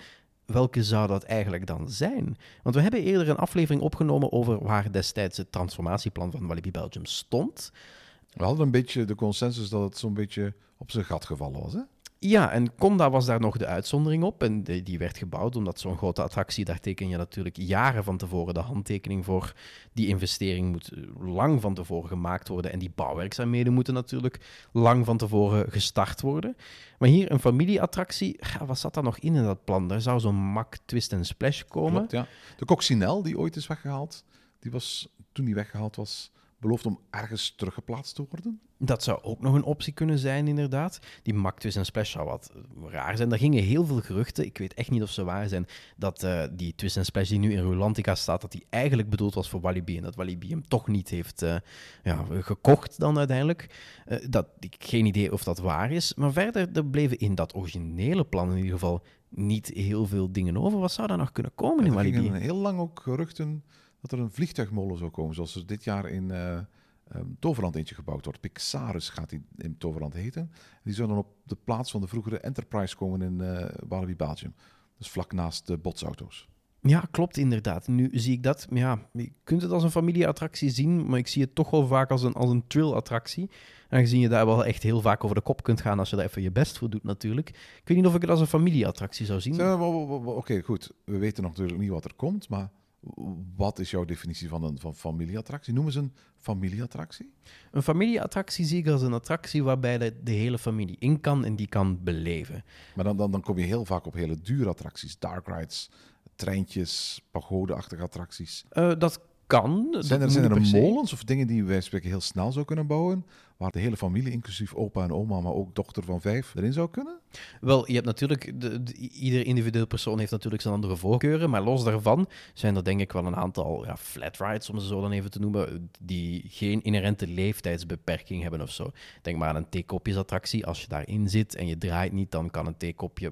welke zou dat eigenlijk dan zijn? Want we hebben eerder een aflevering opgenomen over waar destijds het transformatieplan van Walibi Belgium stond. We hadden een beetje de consensus dat het zo'n beetje op zijn gat gevallen was, hè? Ja, en Conda was daar nog de uitzondering op. En die werd gebouwd omdat zo'n grote attractie, daar teken je natuurlijk jaren van tevoren. De handtekening voor die investering moet lang van tevoren gemaakt worden. En die bouwwerkzaamheden moeten natuurlijk lang van tevoren gestart worden. Maar hier een familieattractie, wat zat daar nog in in dat plan? Daar zou zo'n mak twist en splash komen. Klopt, ja. De Coccinelle, die ooit is weggehaald, die was, toen die weggehaald was, beloofd om ergens teruggeplaatst te worden. Dat zou ook nog een optie kunnen zijn, inderdaad. Die Mac Twist en Splash zou wat raar zijn. Daar gingen heel veel geruchten, ik weet echt niet of ze waar zijn, dat uh, die Twist en Splash die nu in Rulantica staat, dat die eigenlijk bedoeld was voor Walibi en dat Walibi hem toch niet heeft uh, ja, gekocht dan uiteindelijk. Uh, dat, ik geen idee of dat waar is. Maar verder, er bleven in dat originele plan in ieder geval niet heel veel dingen over. Wat zou daar nog kunnen komen in er Walibi? gingen heel lang ook geruchten dat er een vliegtuigmolen zou komen, zoals er dit jaar in ehm, Toverland eentje gebouwd wordt. Pixarus gaat die in Toverland heten. Die zou dan op de plaats van de vroegere Enterprise komen in eh Walibi Belgium. Dus vlak naast de botsauto's. Ja, klopt inderdaad. Nu zie ik dat. Ja, je kunt het als een familieattractie zien, maar ik zie het toch wel vaak als een, als een thrill-attractie. Aangezien je daar wel echt heel vaak over de kop kunt gaan als je er even je best voor doet natuurlijk. Ik weet niet of ik het als een familieattractie zou zien. Oké, goed. We weten nog natuurlijk niet wat er komt, maar wat is jouw definitie van een van familieattractie? Noemen ze een familieattractie? Een familieattractie zie ik als een attractie waarbij de, de hele familie in kan en die kan beleven. Maar dan, dan, dan kom je heel vaak op hele dure attracties. Dark rides, treintjes, pagode-achtige attracties. Eh, dat kan. Zijn er, zijn er molens of dingen die wij spreken heel snel zou kunnen bouwen? Waar de hele familie, inclusief opa en oma, maar ook dochter van vijf, erin zou kunnen? Wel, je hebt natuurlijk, de, de- ieder individueel persoon heeft natuurlijk zijn andere voorkeuren, maar los daarvan zijn er denk ik wel een aantal ja, flat rides, om ze zo dan even te noemen, die geen inherente leeftijdsbeperking hebben of zo. Denk maar aan een theekopjesattractie. Als je daarin zit en je draait niet, dan kan een theekopje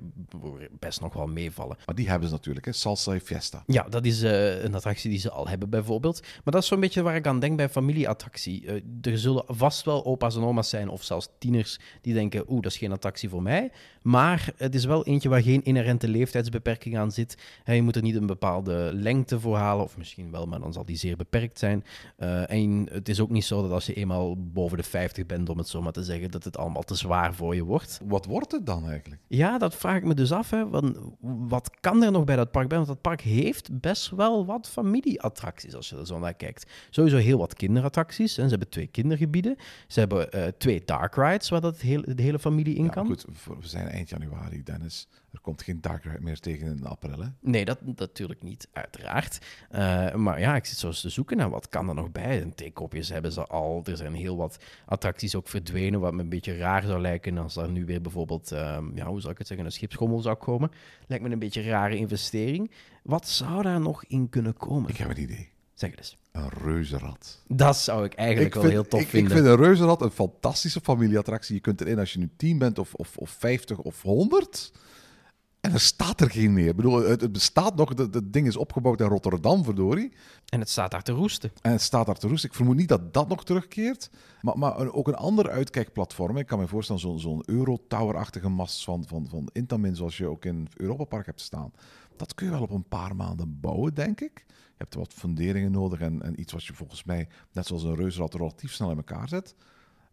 best nog wel meevallen. Maar die hebben ze natuurlijk, hè? Salsa Fiesta. Ja, dat is eh, een attractie die ze al hebben bijvoorbeeld. Maar dat is zo'n beetje waar ik aan denk bij familieattractie. Eh, er zullen vast wel opa's en oma's zijn, of zelfs tieners, die denken, oeh, dat is geen attractie voor mij. Maar het is wel eentje waar geen inherente leeftijdsbeperking aan zit. Je moet er niet een bepaalde lengte voor halen, of misschien wel, maar dan zal die zeer beperkt zijn. Eh, en het is ook niet zo dat als je eenmaal boven de 50 bent, om het zo maar te zeggen, dat het allemaal te zwaar voor je wordt. Wat wordt het dan eigenlijk? Ja, dat vraag ik me dus af. Hè. Want wat kan er nog bij dat park bij? Want dat park heeft best wel wat familieattracties, als je er zo naar kijkt. Sowieso heel wat kinderattracties. Hè. Ze hebben twee kindergebieden. Ze hebben eh, twee dark rides, waar dat heel, de hele familie in Ja, kan. goed, we zijn eind januari, Dennis. Er komt geen dark ride meer tegen in april, hè? Nee, dat natuurlijk niet, uiteraard. Eh, maar ja, ik zit zo eens te zoeken naar wat kan er nog bij. Een theekopjes hebben ze al. Er zijn heel wat attracties ook verdwenen, wat me een beetje raar zou lijken als er nu weer bijvoorbeeld, ehm, ja, hoe zou ik het zeggen, een schipschommel zou komen. Lijkt me een beetje een rare investering. Wat zou daar nog in kunnen komen? Ik heb een idee. Zeg het eens. Een reuzenrad. Dat zou ik eigenlijk wel heel tof ik, vinden. Ik vind een reuzenrad een fantastische familieattractie. Je kunt erin als je nu 10 bent of, of, of 50 of 100. En er staat er geen meer. Ik bedoel, het, het bestaat nog. Het ding is opgebouwd in Rotterdam, verdorie. En het staat daar te roesten. En het staat daar te roest. Ik vermoed niet dat dat nog terugkeert. Maar, maar ook een ander uitkijkplatform. Ik kan me voorstellen, zo'n zo'n Eurotower-achtige mast van, van, van Intamin, zoals je ook in het Europa Park hebt staan. Dat kun je wel op een paar maanden bouwen, denk ik. Je hebt wat funderingen nodig en, en iets wat je volgens mij, net zoals een reuzenrad, relatief snel in elkaar zet.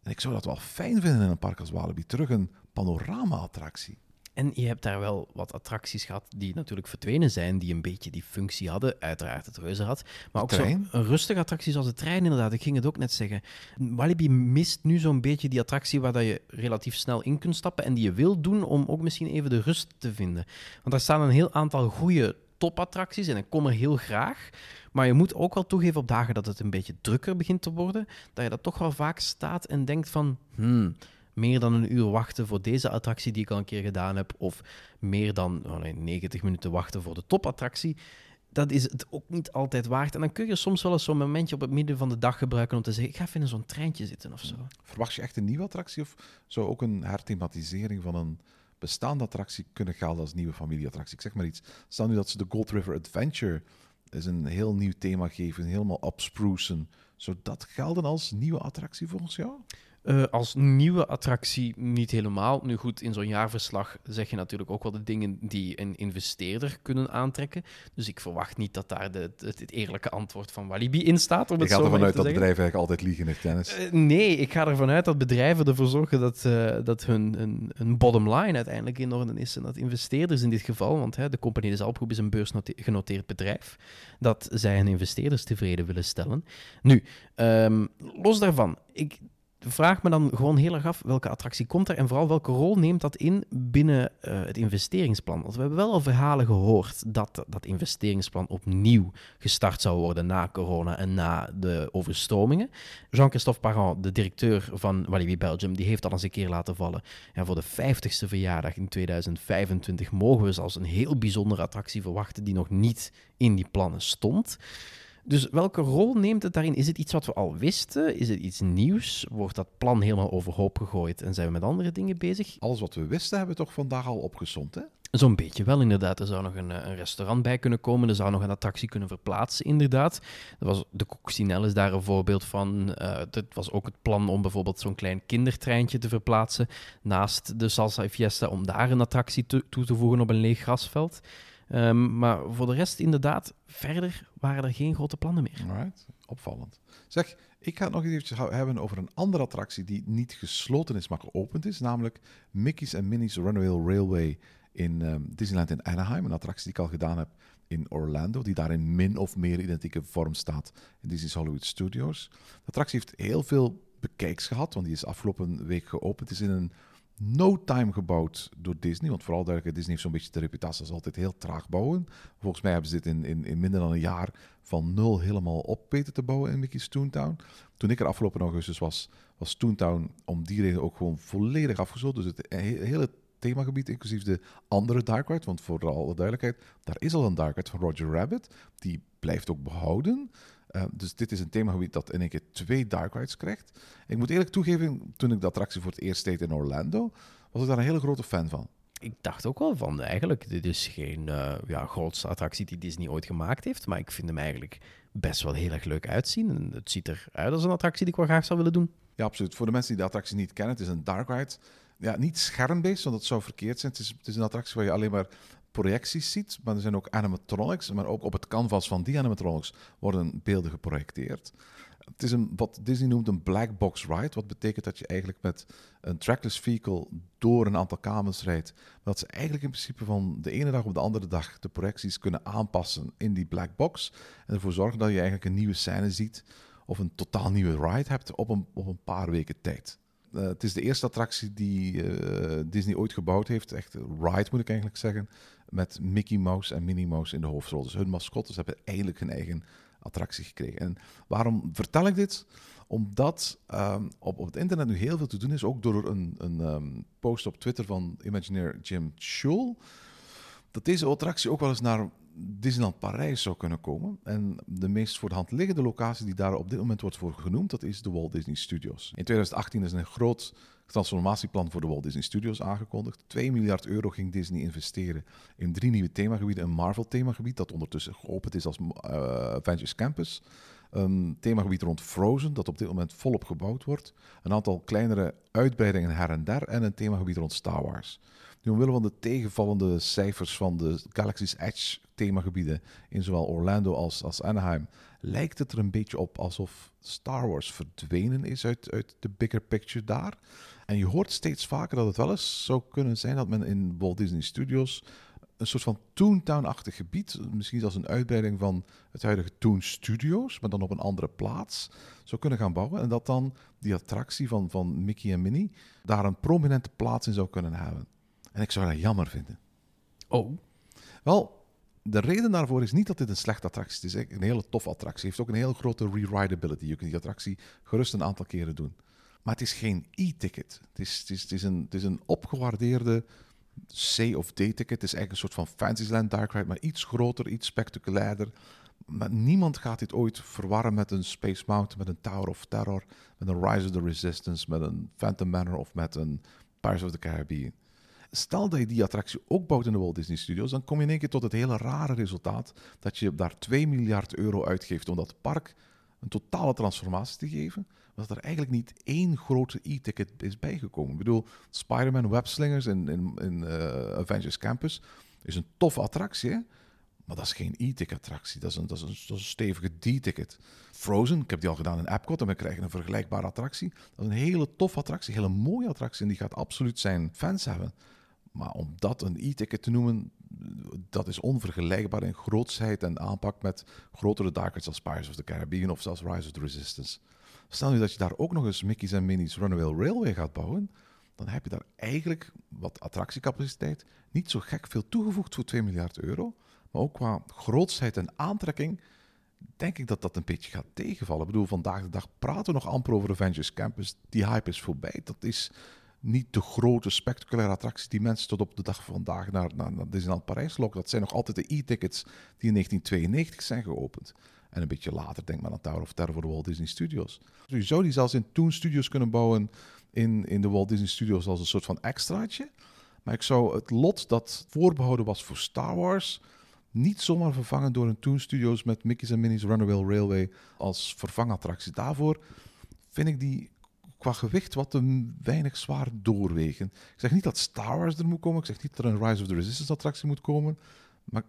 En ik zou dat wel fijn vinden in een park als Walibi. Terug een panorama-attractie. En je hebt daar wel wat attracties gehad die natuurlijk verdwenen zijn, die een beetje die functie hadden. Uiteraard het reuzenrad. Maar ook trein? zo een rustige attractie zoals de trein inderdaad. Ik ging het ook net zeggen. Walibi mist nu zo'n beetje die attractie waar dat je relatief snel in kunt stappen en die je wil doen om ook misschien even de rust te vinden. Want daar staan een heel aantal goede topattracties en ik kom er heel graag. Maar je moet ook wel toegeven op dagen dat het een beetje drukker begint te worden, dat je dat toch wel vaak staat en denkt van... Hmm, meer dan een uur wachten voor deze attractie die ik al een keer gedaan heb, of meer dan oh nee, 90 minuten wachten voor de topattractie, dat is het ook niet altijd waard. En dan kun je soms wel eens zo'n momentje op het midden van de dag gebruiken om te zeggen, ik ga even in zo'n treintje zitten of zo. Verwacht je echt een nieuwe attractie of zou ook een herthematisering van een bestaande attractie kunnen gelden als nieuwe familieattractie? Ik zeg maar iets. Stel nu dat ze de Gold River Adventure is een heel nieuw thema geven, helemaal upsprucen. Zou dat gelden als nieuwe attractie volgens jou? Eh, als nieuwe attractie niet helemaal. Nu goed, in zo'n jaarverslag zeg je natuurlijk ook wel de dingen die een investeerder kunnen aantrekken. Dus ik verwacht niet dat daar de, het, het eerlijke antwoord van Walibi in staat. Om Je het gaat ervan uit dat zeggen. bedrijven eigenlijk altijd liegen, heeft Dennis. Eh, nee, ik ga ervan uit dat bedrijven ervoor zorgen dat, eh, dat hun, hun, hun bottom line uiteindelijk in orde is. En dat investeerders in dit geval, want hè, de Compagnie de Zalpgroep is een beursgenoteerd bedrijf, dat zij hun investeerders tevreden willen stellen. Nu, ehm, los daarvan, ik vraag me dan gewoon heel erg af welke attractie komt er en vooral welke rol neemt dat in binnen eh, het investeringsplan. Want we hebben wel al verhalen gehoord dat dat investeringsplan opnieuw gestart zou worden na corona en na de overstromingen. Jean-Christophe Parent, de directeur van Walibi Belgium, die heeft al eens een keer laten vallen. Ja, voor de 50ste verjaardag in 2025 mogen we zelfs een heel bijzondere attractie verwachten die nog niet in die plannen stond. Dus welke rol neemt het daarin? Is het iets wat we al wisten? Is het iets nieuws? Wordt dat plan helemaal overhoop gegooid en zijn we met andere dingen bezig? Alles wat we wisten hebben we toch vandaag al opgezond, hè? Zo'n beetje wel, inderdaad. Er zou nog een, eh, een, restaurant bij kunnen komen. Er zou nog een attractie kunnen verplaatsen, inderdaad. Dat was, de Coccinelle is daar een voorbeeld van. Uh, het was ook het plan om bijvoorbeeld zo'n klein kindertreintje te verplaatsen naast de Salsa Fiesta, om daar een attractie toe te voegen op een leeg grasveld. Um, maar voor de rest, inderdaad, verder waren er geen grote plannen meer. Alright, opvallend. Zeg, ik ga het nog even hebben over een andere attractie die niet gesloten is, maar geopend is. Namelijk Mickey's and Minnie's Runaway Railway in um, Disneyland in Anaheim. Een attractie die ik al gedaan heb in Orlando, die daar in min of meer identieke vorm staat in Disney's Hollywood Studios. De attractie heeft heel veel bekijks gehad, want die is afgelopen week geopend. Het is in een no time gebouwd door Disney. Want vooral duidelijk, Disney heeft zo'n beetje de reputatie als altijd heel traag bouwen. Volgens mij hebben ze dit in, in, in minder dan een jaar van nul helemaal op weten te bouwen in Mickey's Toontown. Toen ik er afgelopen augustus was, was Toontown om die reden ook gewoon volledig afgesloten. Dus het hele themagebied, inclusief de andere Dark Ride. Want voor alle duidelijkheid, daar is al een Dark Ride van Roger Rabbit. Die blijft ook behouden. Uh, dus dit is een themagebied dat in één keer twee Dark Rides krijgt. Ik moet eerlijk toegeven, toen ik de attractie voor het eerst deed in Orlando, was ik daar een hele grote fan van. Ik dacht ook wel van, eigenlijk, dit is geen uh, ja, grootste attractie die Disney ooit gemaakt heeft, maar ik vind hem eigenlijk best wel heel erg leuk uitzien. En het ziet eruit als een attractie die ik wel graag zou willen doen. Ja, absoluut. Voor de mensen die de attractie niet kennen, het is een Dark Ride ja, niet schermbeest, want dat zou verkeerd zijn. Het is, het is een attractie waar je alleen maar projecties ziet, maar er zijn ook animatronics, maar ook op het canvas van die animatronics worden beelden geprojecteerd. Het is een, wat Disney noemt een black box ride, wat betekent dat je eigenlijk met een trackless vehicle door een aantal kamers rijdt. Maar dat ze eigenlijk in principe van de ene dag op de andere dag de projecties kunnen aanpassen in die black box en ervoor zorgen dat je eigenlijk een nieuwe scène ziet of een totaal nieuwe ride hebt op een, op een paar weken tijd. Uh, het is de eerste attractie die uh, Disney ooit gebouwd heeft. Echt ride moet ik eigenlijk zeggen. Met Mickey Mouse en Minnie Mouse in de hoofdrol. Dus hun mascottes hebben eindelijk een eigen attractie gekregen. En waarom vertel ik dit? Omdat um, op, op het internet nu heel veel te doen is. Ook door een, een um, post op Twitter van Imagineer Jim Schul. Dat deze attractie ook wel eens naar Disneyland Parijs zou kunnen komen. En de meest voor de hand liggende locatie die daar op dit moment wordt voor genoemd, dat is de Walt Disney Studios. In 2018 is een groot transformatieplan voor de Walt Disney Studios aangekondigd. 2 miljard euro ging Disney investeren in drie nieuwe themagebieden. Een Marvel-themagebied dat ondertussen geopend is als uh, Avengers Campus. Een themagebied rond Frozen, dat op dit moment volop gebouwd wordt. Een aantal kleinere uitbreidingen her en der. En een themagebied rond Star Wars. Nu, omwille van de tegenvallende cijfers van de Galaxy's Edge themagebieden in zowel Orlando als, als Anaheim, lijkt het er een beetje op alsof Star Wars verdwenen is uit, uit de bigger picture daar. En je hoort steeds vaker dat het wel eens zou kunnen zijn dat men in Walt Disney Studios een soort van Toontown-achtig gebied, misschien als een uitbreiding van het huidige Toon Studios, maar dan op een andere plaats, zou kunnen gaan bouwen. En dat dan die attractie van, van Mickey en Minnie daar een prominente plaats in zou kunnen hebben. En ik zou dat jammer vinden. Oh. Wel, de reden daarvoor is niet dat dit een slechte attractie is. Het is een hele toffe attractie. Het heeft ook een hele grote re-rideability. Je kunt die attractie gerust een aantal keren doen. Maar het is geen e-ticket. Het is, het, is, het, is een, het is een opgewaardeerde C- of D-ticket. Het is eigenlijk een soort van Fantasyland Dark Ride, maar iets groter, iets spectaculairder. Maar niemand gaat dit ooit verwarren met een Space Mountain, met een Tower of Terror, met een Rise of the Resistance, met een Phantom Manor of met een Pirates of the Caribbean. Stel dat je die attractie ook bouwt in de Walt Disney Studios, dan kom je in één keer tot het hele rare resultaat dat je daar 2 miljard euro uitgeeft om dat park een totale transformatie te geven, maar dat er eigenlijk niet één grote e-ticket is bijgekomen. Ik bedoel, Spider-Man Webslingers in, in, in uh, Avengers Campus is een toffe attractie, maar dat is geen e-ticket attractie, dat is een, dat is een, dat is een stevige D-ticket. Frozen, ik heb die al gedaan in Epcot en we krijgen een vergelijkbare attractie. Dat is een hele toffe attractie, een hele mooie attractie en die gaat absoluut zijn fans hebben. Maar om dat een e-ticket te noemen, dat is onvergelijkbaar in grootsheid en aanpak met grotere darkers als Pirates of the Caribbean of zelfs Rise of the Resistance. Stel nu dat je daar ook nog eens Mickey's en Minnie's Runaway Railway gaat bouwen, dan heb je daar eigenlijk wat attractiecapaciteit niet zo gek veel toegevoegd voor 2 miljard euro. Maar ook qua grootsheid en aantrekking denk ik dat dat een beetje gaat tegenvallen. Ik bedoel, vandaag de dag praten we nog amper over Avengers Campus. Die hype is voorbij. Dat is niet de grote, spectaculaire attractie die mensen tot op de dag van vandaag naar, naar, naar Disneyland Parijs lokken. Dat zijn nog altijd de e-tickets die in 1992 zijn geopend. En een beetje later denk maar aan Tower of Terror voor de Walt Disney Studios. Dus je zou die zelfs in Toon Studios kunnen bouwen in, in de Walt Disney Studios als een soort van extraatje. Maar ik zou het lot dat voorbehouden was voor Star Wars niet zomaar vervangen door een Toon Studios met Mickey's en Minnie's Runaway Railway als vervangattractie. Daarvoor vind ik die qua gewicht wat te weinig zwaar doorwegen. Ik zeg niet dat Star Wars er moet komen, ik zeg niet dat er een Rise of the Resistance attractie moet komen, maar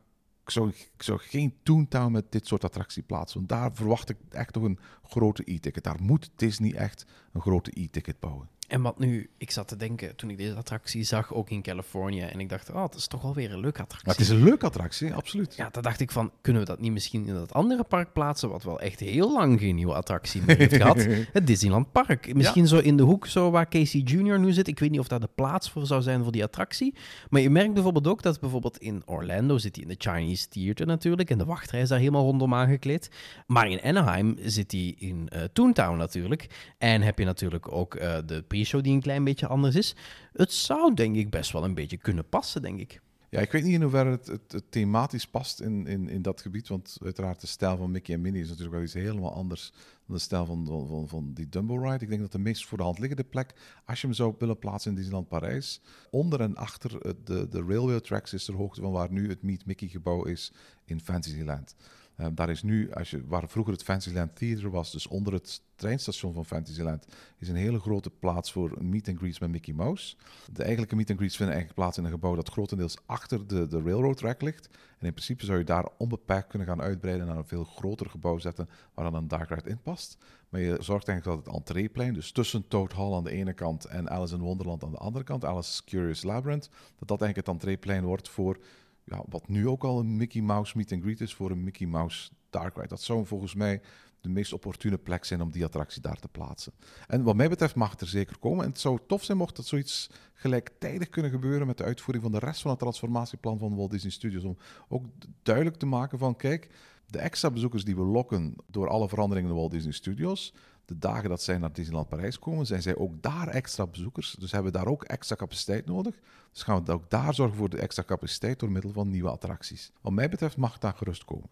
ik zou, ik zou geen Toontown met dit soort attractie plaatsen, want daar verwacht ik echt toch een grote e-ticket. Daar moet Disney echt een grote e-ticket bouwen. En wat nu, ik zat te denken toen ik deze attractie zag, ook in Californië, en ik dacht, oh, het is toch wel weer een leuke attractie. Maar het is een leuke attractie, absoluut. Ja, dan dacht ik van, kunnen we dat niet misschien in dat andere park plaatsen, wat wel echt heel lang geen nieuwe attractie meer heeft gehad? (laughs) Het Disneyland Park. Misschien zo in de hoek zo waar Casey Jr. nu zit. Ik weet niet of daar de plaats voor zou zijn voor die attractie. Maar je merkt bijvoorbeeld ook dat bijvoorbeeld in Orlando zit hij in de Chinese Theater natuurlijk, en de wachtrij is daar helemaal rondom aangekleed. Maar in Anaheim zit hij in uh, Toontown natuurlijk. En heb je natuurlijk ook uh, de pre-show die een klein beetje anders is. Het zou denk ik best wel een beetje kunnen passen, denk ik. Ja, ik weet niet in hoeverre het, thematisch past in, in, in dat gebied. Want uiteraard de stijl van Mickey en Minnie is natuurlijk wel iets helemaal anders dan de stijl van, van, van, die Dumbo Ride. Ik denk dat de meest voor de hand liggende plek, als je hem zou willen plaatsen in Disneyland Parijs, onder en achter de, de railway tracks is ter hoogte van waar nu het Meet Mickey gebouw is in Fantasyland. Um, daar is nu, als je, waar vroeger het Fantasyland Theater was, dus onder het treinstation van Fantasyland, is een hele grote plaats voor meet and greets met Mickey Mouse. De eigenlijke meet and greets vinden eigenlijk plaats in een gebouw dat grotendeels achter de, de railroad track ligt. En in principe zou je daar onbeperkt kunnen gaan uitbreiden naar een veel groter gebouw zetten, waar dan een dark ride in past. Maar je zorgt eigenlijk dat het entreeplein, dus tussen Toad Hall aan de ene kant en Alice in Wonderland aan de andere kant, Alice's Curious Labyrinth, dat dat eigenlijk het entreeplein wordt voor ja, wat nu ook al een Mickey Mouse meet and greet is voor een Mickey Mouse Dark Ride. Dat zou volgens mij de meest opportune plek zijn om die attractie daar te plaatsen. En wat mij betreft mag het er zeker komen. En het zou tof zijn mocht dat zoiets gelijktijdig kunnen gebeuren met de uitvoering van de rest van het transformatieplan van Walt Disney Studios. Om ook duidelijk te maken van, kijk, de extra bezoekers die we lokken door alle veranderingen in de Walt Disney Studios, de dagen dat zij naar Disneyland Parijs komen, zijn zij ook daar extra bezoekers. Dus hebben we daar ook extra capaciteit nodig. Dus gaan we ook daar zorgen voor de extra capaciteit door middel van nieuwe attracties. Wat mij betreft mag het daar gerust komen.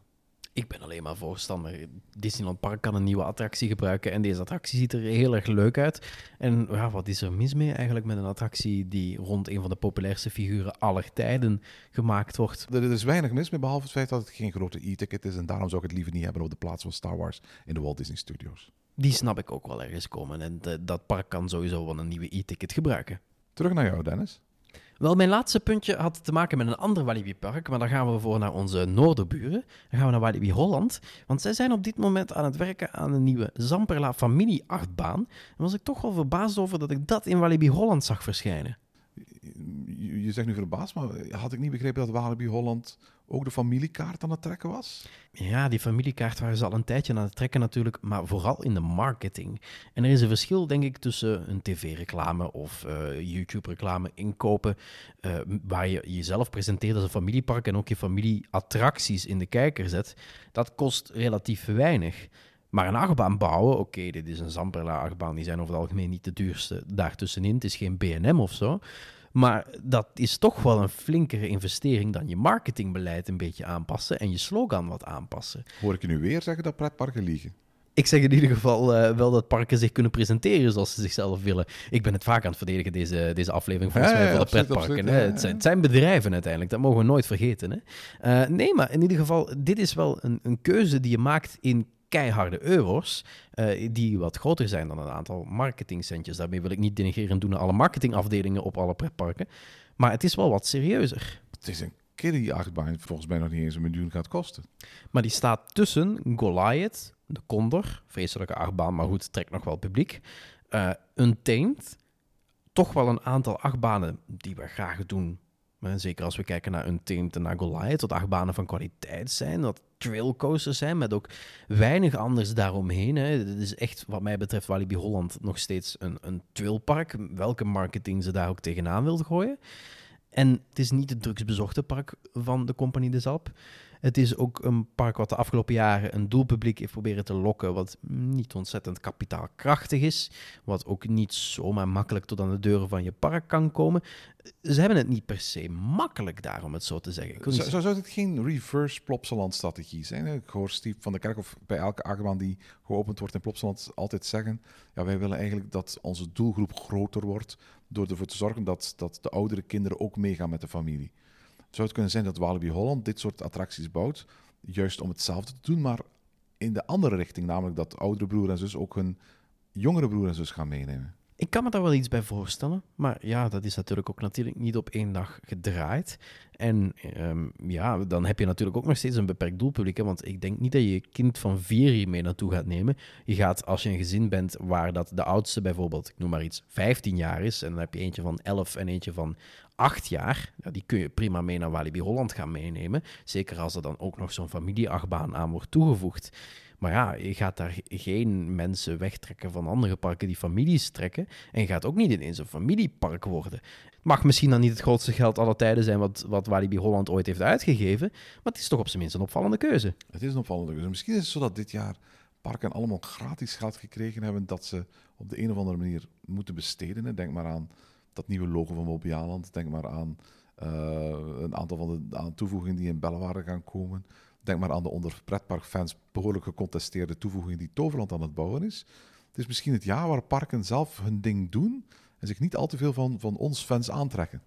Ik ben alleen maar voorstander. Disneyland Park kan een nieuwe attractie gebruiken en deze attractie ziet er heel erg leuk uit. En ja, wat is er mis mee eigenlijk met een attractie die rond een van de populairste figuren aller tijden gemaakt wordt? Er is weinig mis mee, behalve het feit dat het geen grote e-ticket is en daarom zou ik het liever niet hebben op de plaats van Star Wars in de Walt Disney Studios. Die snap ik ook wel ergens komen en de, dat park kan sowieso wel een nieuwe e-ticket gebruiken. Terug naar jou, Dennis. Wel, mijn laatste puntje had te maken met een ander Walibi-park, maar dan gaan we voor naar onze noorderburen. Dan gaan we naar Walibi Holland, want zij zijn op dit moment aan het werken aan een nieuwe Zamperla familie-achtbaan. En was ik toch wel verbaasd over dat ik dat in Walibi Holland zag verschijnen. Je, je zegt nu verbaasd, maar had ik niet begrepen dat Walibi Holland ook de familiekaart aan het trekken was? Ja, die familiekaart waren ze al een tijdje aan het trekken natuurlijk, maar vooral in de marketing. En er is een verschil, denk ik, tussen een tv-reclame of uh, YouTube-reclame inkopen, uh, waar je jezelf presenteert als een familiepark en ook je familieattracties in de kijker zet. Dat kost relatief weinig. Maar een achtbaan bouwen, oké, dit is een Zamperla-achtbaan, die zijn over het algemeen niet de duurste daartussenin. Het is geen BNM of zo. Maar dat is toch wel een flinkere investering dan je marketingbeleid een beetje aanpassen en je slogan wat aanpassen. Hoor ik je nu weer zeggen dat pretparken liegen? Ik zeg in ieder geval uh, wel dat parken zich kunnen presenteren zoals ze zichzelf willen. Ik ben het vaak aan het verdedigen, deze, deze aflevering volgens Ja, mij, ja, voor de absoluut, pretparken. absoluut, hè. ja, Het, ja. zijn, het zijn bedrijven uiteindelijk, dat mogen we nooit vergeten. Hè. Eh, nee, maar in ieder geval, dit is wel een, een keuze die je maakt in keiharde euro's, eh, die wat groter zijn dan een aantal marketingcentjes. Daarmee wil ik niet denigreren doen naar alle marketingafdelingen op alle pretparken. Maar het is wel wat serieuzer. Het is een die volgens mij nog niet eens een miljoen gaat kosten. Maar die staat tussen Goliath, de Condor, vreselijke achtbaan, maar goed, trekt nog wel publiek. eh Untamed, toch wel een aantal achtbanen die we graag doen. Maar zeker als we kijken naar Untamed en naar Goliath, dat achtbanen van kwaliteit zijn, dat trailcoasters zijn, met ook weinig anders daaromheen. Hè. Het is echt, wat mij betreft, Walibi Holland nog steeds een, een trailpark, welke marketing ze daar ook tegenaan wil gooien. En het is niet het drugsbezochte park van de Compagnie des Alpes. Het is ook een park wat de afgelopen jaren een doelpubliek heeft proberen te lokken, wat niet ontzettend kapitaalkrachtig is, wat ook niet zomaar makkelijk tot aan de deuren van je park kan komen. Ze hebben het niet per se makkelijk daar, om het zo te zeggen. Niet Zou, zou dit geen reverse Plopsaland-strategie zijn? Ik hoor Steve van der Kerkhof bij elke achtbaan die geopend wordt in Plopsaland altijd zeggen: ja, wij willen eigenlijk dat onze doelgroep groter wordt door ervoor te zorgen dat, dat de oudere kinderen ook meegaan met de familie. Zou het kunnen zijn dat Walibi Holland dit soort attracties bouwt, juist om hetzelfde te doen, maar in de andere richting, namelijk dat oudere broer en zus ook hun jongere broer en zus gaan meenemen? Ik kan me daar wel iets bij voorstellen. Maar ja, dat is natuurlijk ook natuurlijk niet op één dag gedraaid. En ehm, ja, dan heb je natuurlijk ook nog steeds een beperkt doelpubliek. Hè? Want ik denk niet dat je je kind van vier hier mee naartoe gaat nemen. Je gaat, als je een gezin bent waar dat de oudste bijvoorbeeld, ik noem maar iets, 15 jaar is. En dan heb je eentje van 11 en eentje van 8 jaar. Ja, die kun je prima mee naar Walibi Holland gaan meenemen. Zeker als er dan ook nog zo'n familieachtbaan aan wordt toegevoegd. Maar ja, je gaat daar geen mensen wegtrekken van andere parken die families trekken. En je gaat ook niet ineens een familiepark worden. Het mag misschien dan niet het grootste geld aller tijden zijn wat, wat Walibi Holland ooit heeft uitgegeven. Maar het is toch op zijn minst een opvallende keuze. Het is een opvallende keuze. Misschien is het zo dat dit jaar parken allemaal gratis geld gekregen hebben dat ze op de een of andere manier moeten besteden. Denk maar aan dat nieuwe logo van Mobialand. Denk maar aan eh, een aantal van de aan toevoegingen die in Bellewaarde gaan komen. Denk maar aan de onder pretparkfans behoorlijk gecontesteerde toevoeging die Toverland aan het bouwen is. Het is misschien het jaar waar parken zelf hun ding doen en zich niet al te veel van, van ons fans aantrekken.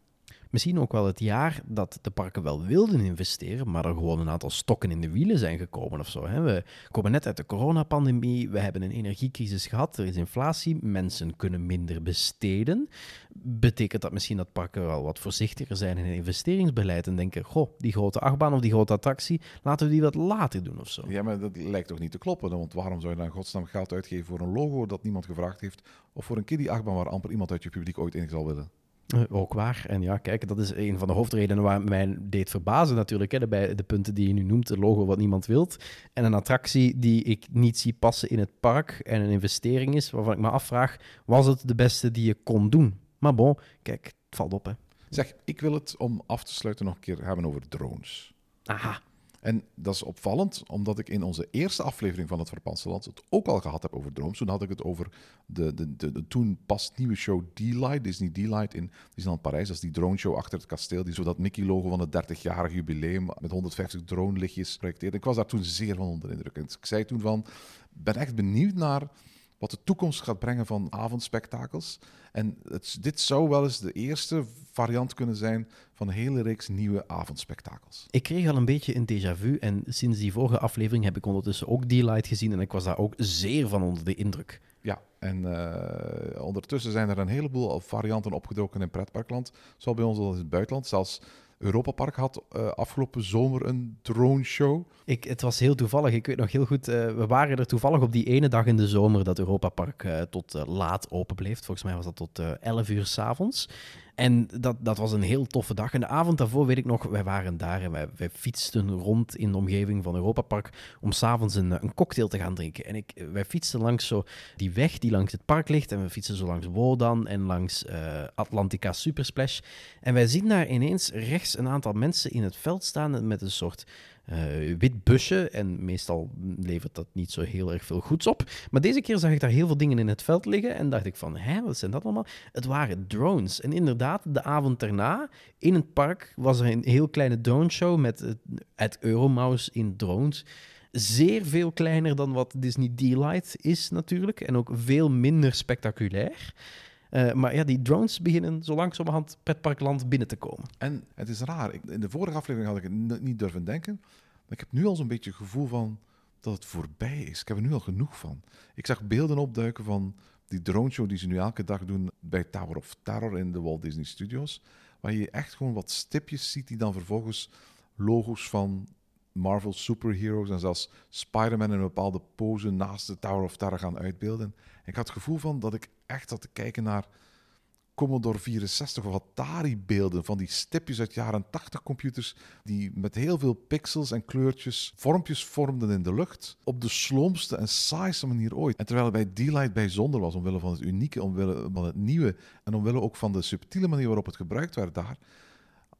Misschien ook wel het jaar dat de parken wel wilden investeren, maar er gewoon een aantal stokken in de wielen zijn gekomen of zo. Hè. We komen net uit de coronapandemie, we hebben een energiecrisis gehad, er is inflatie, mensen kunnen minder besteden. Betekent dat misschien dat parken wel wat voorzichtiger zijn in hun investeringsbeleid en denken, goh, die grote achtbaan of die grote attractie, laten we die wat later doen of zo. Ja, maar dat lijkt toch niet te kloppen. Want waarom zou je dan godsnaam geld uitgeven voor een logo dat niemand gevraagd heeft? Of voor een kiddie-achtbaan waar amper iemand uit je publiek ooit in zal willen? Eh, ook waar. En ja, kijk, dat is een van de hoofdredenen waar mij deed verbazen natuurlijk. Hè, bij de punten die je nu noemt, een logo wat niemand wilt. En een attractie die ik niet zie passen in het park. En een investering is waarvan ik me afvraag, was het de beste die je kon doen? Maar bon, kijk, het valt op hè. Zeg, ik wil het om af te sluiten nog een keer hebben over drones. Aha. En dat is opvallend, omdat ik in onze eerste aflevering van het Verpanste Land het ook al gehad heb over drones. Toen had ik het over de, de, de, toen pas nieuwe show D-Light, Disney D-Light in Disneyland Parijs. Dat is die drone show achter het kasteel, die zo dat Mickey-logo van het 30-jarig jubileum met 150 drone-lichtjes projecteerde. Ik was daar toen zeer van onder de indruk. En ik zei toen van, ben echt benieuwd naar wat de toekomst gaat brengen van avondspektakels. En het, dit zou wel eens de eerste variant kunnen zijn van een hele reeks nieuwe avondspektakels. Ik kreeg al een beetje een déjà vu en sinds die vorige aflevering heb ik ondertussen ook D-Light gezien en ik was daar ook zeer van onder de indruk. Ja, en eh, ondertussen zijn er een heleboel varianten opgedoken in pretparkland. Zowel bij ons als in het buitenland. Zelfs Europa Park had eh, afgelopen zomer een drone show. Ik, het was heel toevallig. Ik weet nog heel goed, eh, we waren er toevallig op die ene dag in de zomer dat Europa Park eh, tot laat open bleef. Volgens mij was dat tot eh 11 uur s'avonds. En dat, dat was een heel toffe dag. En de avond daarvoor weet ik nog, wij waren daar en wij, fietsten rond in de omgeving van Europa Park om s'avonds een, een cocktail te gaan drinken. En ik, wij fietsten langs zo die weg die langs het park ligt. En we fietsen zo langs Wodan en langs eh, Atlantica Supersplash. En wij zien daar ineens rechts een aantal mensen in het veld staan met een soort eh, wit busje. En meestal levert dat niet zo heel erg veel goeds op. Maar deze keer zag ik daar heel veel dingen in het veld liggen. En dacht ik van, hè, wat zijn dat allemaal? Het waren drones. En inderdaad, de avond daarna, in het park, was er een heel kleine drone show met het, het Euromouse in drones. Zeer veel kleiner dan wat Disney D-Light is natuurlijk. En ook veel minder spectaculair. Eh, maar ja, die drones beginnen zo langzamerhand pretparkland binnen te komen. En het is raar. Ik, in de vorige aflevering had ik het niet durven denken. Maar ik heb nu al zo'n beetje het gevoel van dat het voorbij is. Ik heb er nu al genoeg van. Ik zag beelden opduiken van die drone show die ze nu elke dag doen bij Tower of Terror in de Walt Disney Studios. Waar je echt gewoon wat stipjes ziet die dan vervolgens logo's van Marvel superheroes en zelfs Spider-Man in een bepaalde pose naast de Tower of Terror gaan uitbeelden. Ik had het gevoel van dat ik echt zat te kijken naar Commodore 64 of Atari-beelden van die stipjes uit jaren 80 computers die met heel veel pixels en kleurtjes vormpjes vormden in de lucht op de sloomste en saaiste manier ooit. En terwijl bij D-Light bijzonder was omwille van het unieke, omwille van het nieuwe en omwille ook van de subtiele manier waarop het gebruikt werd daar,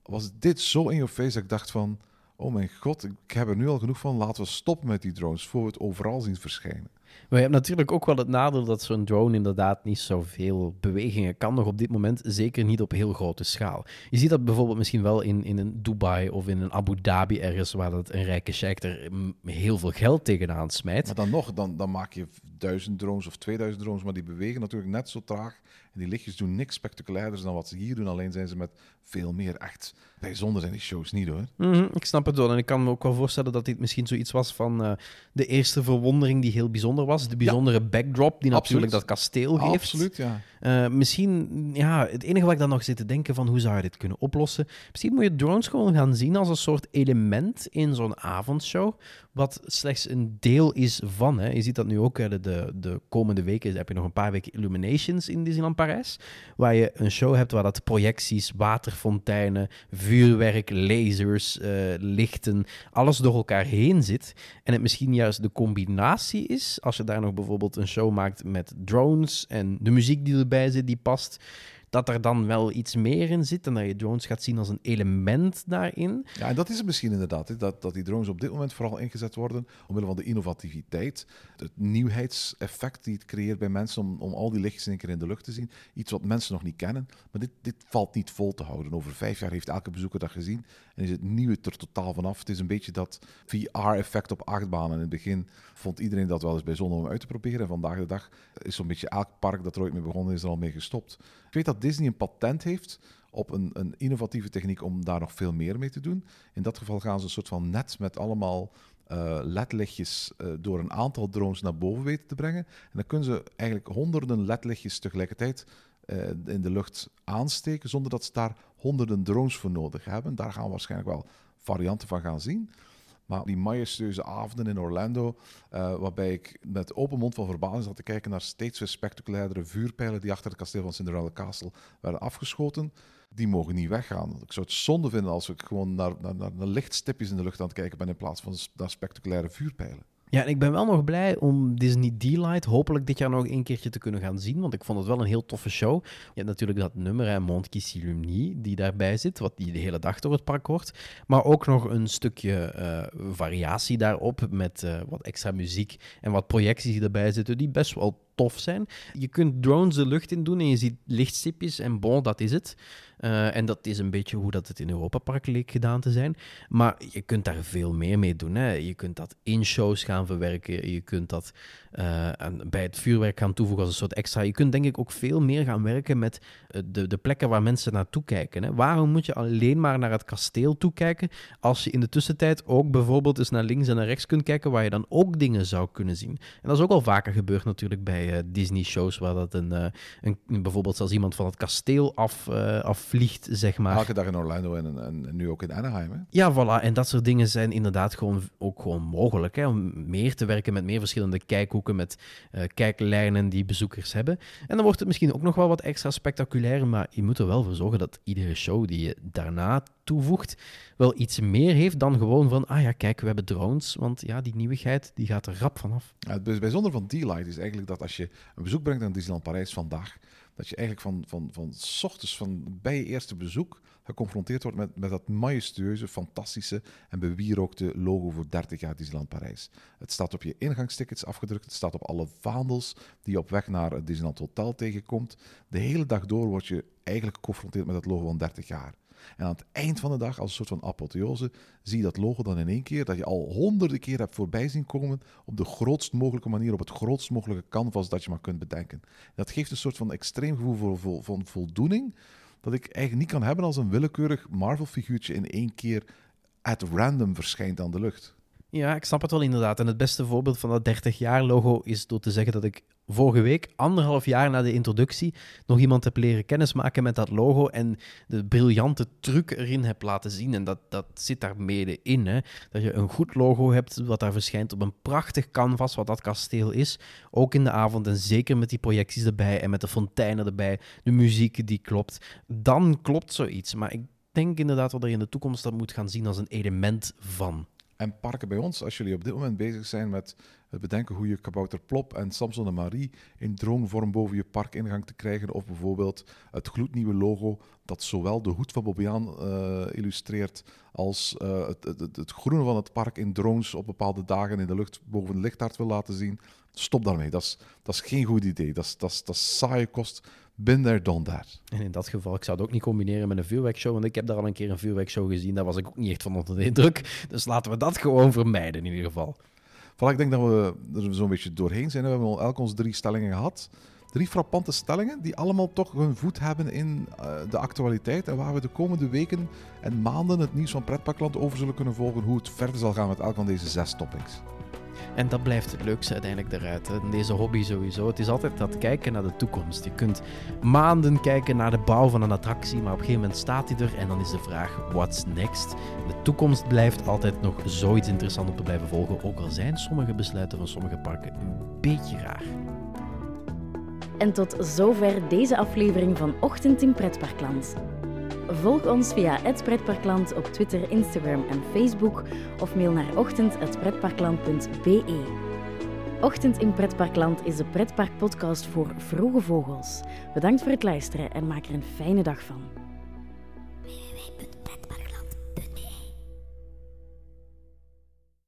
was dit zo in your face dat ik dacht van oh mijn god, ik heb er nu al genoeg van. Laten we stoppen met die drones, voor we het overal zien verschijnen. Maar je hebt natuurlijk ook wel het nadeel dat zo'n drone inderdaad niet zoveel bewegingen kan nog op dit moment. Zeker niet op heel grote schaal. Je ziet dat bijvoorbeeld misschien wel in, in een Dubai of in een Abu Dhabi ergens, waar dat een rijke sheik er mm, heel veel geld tegenaan smijt. Maar dan nog, dan, dan maak je duizend drones of 2000 drones, maar die bewegen natuurlijk net zo traag. En die lichtjes doen niks spectaculairders dan wat ze hier doen. Alleen zijn ze met veel meer echt bijzonder zijn die shows niet hoor. Mhm, ik snap het wel. En ik kan me ook wel voorstellen dat dit misschien zoiets was van eh, de eerste verwondering die heel bijzonder was. De bijzondere backdrop die natuurlijk dat kasteel geeft. Absoluut, ja. Eh, misschien, ja, het enige wat ik dan nog zit te denken van hoe zou je dit kunnen oplossen? Misschien moet je drones gewoon gaan zien als een soort element in zo'n avondshow, wat slechts een deel is van. Hè. Je ziet dat nu ook, de, de komende weken heb je nog een paar weken Illuminations in Disneyland Parijs, waar je een show hebt waar dat projecties, waterfonteinen, vuurwerk, lasers, eh, lichten, alles door elkaar heen zit. En het misschien juist de combinatie is, als je daar nog bijvoorbeeld een show maakt met drones en de muziek die erbij zit, die past dat er dan wel iets meer in zit en dat je drones gaat zien als een element daarin. Ja, en dat is het misschien inderdaad. Dat, dat die drones op dit moment vooral ingezet worden omwille van de innovativiteit, het nieuwheidseffect die het creëert bij mensen om, om al die lichtjes in één keer in de lucht te zien. Iets wat mensen nog niet kennen. Maar dit, dit valt niet vol te houden. Over vijf jaar heeft elke bezoeker dat gezien en is het nieuwe er totaal vanaf. Het is een beetje dat VR-effect op achtbanen. In het begin vond iedereen dat wel eens bijzonder om uit te proberen. En vandaag de dag is zo'n beetje elk park dat er ooit mee begonnen is er al mee gestopt. Ik weet dat Disney een patent heeft op een, een, innovatieve techniek om daar nog veel meer mee te doen. In dat geval gaan ze een soort van net met allemaal uh, ledlichtjes uh, door een aantal drones naar boven weten te brengen. En dan kunnen ze eigenlijk honderden ledlichtjes tegelijkertijd uh, in de lucht aansteken, zonder dat ze daar honderden drones voor nodig hebben. Daar gaan we waarschijnlijk wel varianten van gaan zien. Maar die majestueuze avonden in Orlando, uh, waarbij ik met open mond van verbazing zat te kijken naar steeds weer spectaculairdere vuurpijlen die achter het kasteel van Cinderella Castle werden afgeschoten, die mogen niet weggaan. Ik zou het zonde vinden als ik gewoon naar, naar, naar lichtstipjes in de lucht aan het kijken ben in plaats van naar spectaculaire vuurpijlen. Ja, en ik ben wel nog blij om Disney D-Light hopelijk dit jaar nog een keertje te kunnen gaan zien, want ik vond het wel een heel toffe show. Je hebt natuurlijk dat nummer, hè, Mont qui s'illumine, die daarbij zit, wat die de hele dag door het park hoort. Maar ook nog een stukje uh, variatie daarop met uh, wat extra muziek en wat projecties die erbij zitten, die best wel tof zijn. Je kunt drones de lucht in doen en je ziet lichtstipjes en bon, dat is het. Uh, en dat is een beetje hoe dat het in Europa Park leek gedaan te zijn. Maar je kunt daar veel meer mee doen. Hè. Je kunt dat in shows gaan verwerken. Je kunt dat uh, bij het vuurwerk gaan toevoegen als een soort extra. Je kunt denk ik ook veel meer gaan werken met uh, de, de plekken waar mensen naartoe kijken. Hè. Waarom moet je alleen maar naar het kasteel toekijken als je in de tussentijd ook bijvoorbeeld eens naar links en naar rechts kunt kijken waar je dan ook dingen zou kunnen zien. En dat is ook al vaker gebeurd natuurlijk bij Disney-shows waar dat een, een, bijvoorbeeld als iemand van het kasteel af, af vliegt, zeg maar. Elke dag in Orlando en, en, en nu ook in Anaheim, hè? Ja, voilà. En dat soort dingen zijn inderdaad gewoon, ook gewoon mogelijk, hè? Om meer te werken met meer verschillende kijkhoeken, met uh, kijklijnen die bezoekers hebben. En dan wordt het misschien ook nog wel wat extra spectaculair, maar je moet er wel voor zorgen dat iedere show die je daarna toevoegt, wel iets meer heeft dan gewoon van, ah ja, kijk, we hebben drones, want ja, die nieuwigheid, die gaat er rap vanaf. Ja, het bijzondere van D-Light is eigenlijk dat als je een bezoek brengt aan Disneyland Parijs vandaag, dat je eigenlijk van, van, van s ochtends, van bij je eerste bezoek, geconfronteerd wordt met, met dat majestueuze, fantastische en bewierookte logo voor 30 jaar Disneyland Parijs. Het staat op je ingangstickets afgedrukt, het staat op alle vaandels die je op weg naar het Disneyland Hotel tegenkomt. De hele dag door word je eigenlijk geconfronteerd met dat logo van 30 jaar. En aan het eind van de dag, als een soort van apotheose, zie je dat logo dan in één keer, dat je al honderden keer hebt voorbij zien komen, op de grootst mogelijke manier, op het grootst mogelijke canvas dat je maar kunt bedenken. En dat geeft een soort van extreem gevoel van, van voldoening, dat ik eigenlijk niet kan hebben als een willekeurig Marvel-figuurtje in één keer at random verschijnt aan de lucht. Ja, ik snap het wel inderdaad. En het beste voorbeeld van dat 30 jaar logo is door te zeggen dat ik vorige week, anderhalf jaar na de introductie, nog iemand heb leren kennismaken met dat logo en de briljante truc erin heb laten zien. En dat, dat zit daar mede in. Hè? Dat je een goed logo hebt wat daar verschijnt op een prachtig canvas, wat dat kasteel is. Ook in de avond en zeker met die projecties erbij en met de fonteinen erbij, de muziek die klopt. Dan klopt zoiets. Maar ik denk inderdaad dat je in de toekomst dat moet gaan zien als een element van. En parken bij ons, als jullie op dit moment bezig zijn met het bedenken hoe je Kabouter Plop en Samson en Marie in dronevorm boven je parkingang te krijgen, of bijvoorbeeld het gloednieuwe logo dat zowel de hoed van Bobbejaan uh, illustreert als uh, het, het, het, groene van het park in drones op bepaalde dagen in de lucht boven het lichthart wil laten zien. Stop daarmee. Dat is, dat is geen goed idee. Dat is, dat is, dat is saaie kost. Bin there, done that. En in dat geval, ik zou het ook niet combineren met een vuurwerkshow, want ik heb daar al een keer een vuurwerkshow gezien. Daar was ik ook niet echt van onder de indruk. Dus laten we dat gewoon vermijden in ieder geval. Voilà, ik denk dat we er zo'n beetje doorheen zijn. We hebben al elk onze drie stellingen gehad. Drie frappante stellingen die allemaal toch hun voet hebben in uh, de actualiteit en waar we de komende weken en maanden het nieuws van Pretparkland over zullen kunnen volgen hoe het verder zal gaan met elk van deze zes topics. En dat blijft het leukste uiteindelijk eruit. Hè. Deze hobby sowieso. Het is altijd dat kijken naar de toekomst. Je kunt maanden kijken naar de bouw van een attractie, maar op een gegeven moment staat hij er en dan is de vraag: what's next? De toekomst blijft altijd nog zoiets interessant om te blijven volgen, ook al zijn sommige besluiten van sommige parken een beetje raar. En tot zover deze aflevering van Ochtend in Pretparkland. Volg ons via het Pretparkland op Twitter, Instagram en Facebook of mail naar ochtend.pretparkland.be. Ochtend in Pretparkland is de pretparkpodcast voor vroege vogels. Bedankt voor het luisteren en maak er een fijne dag van.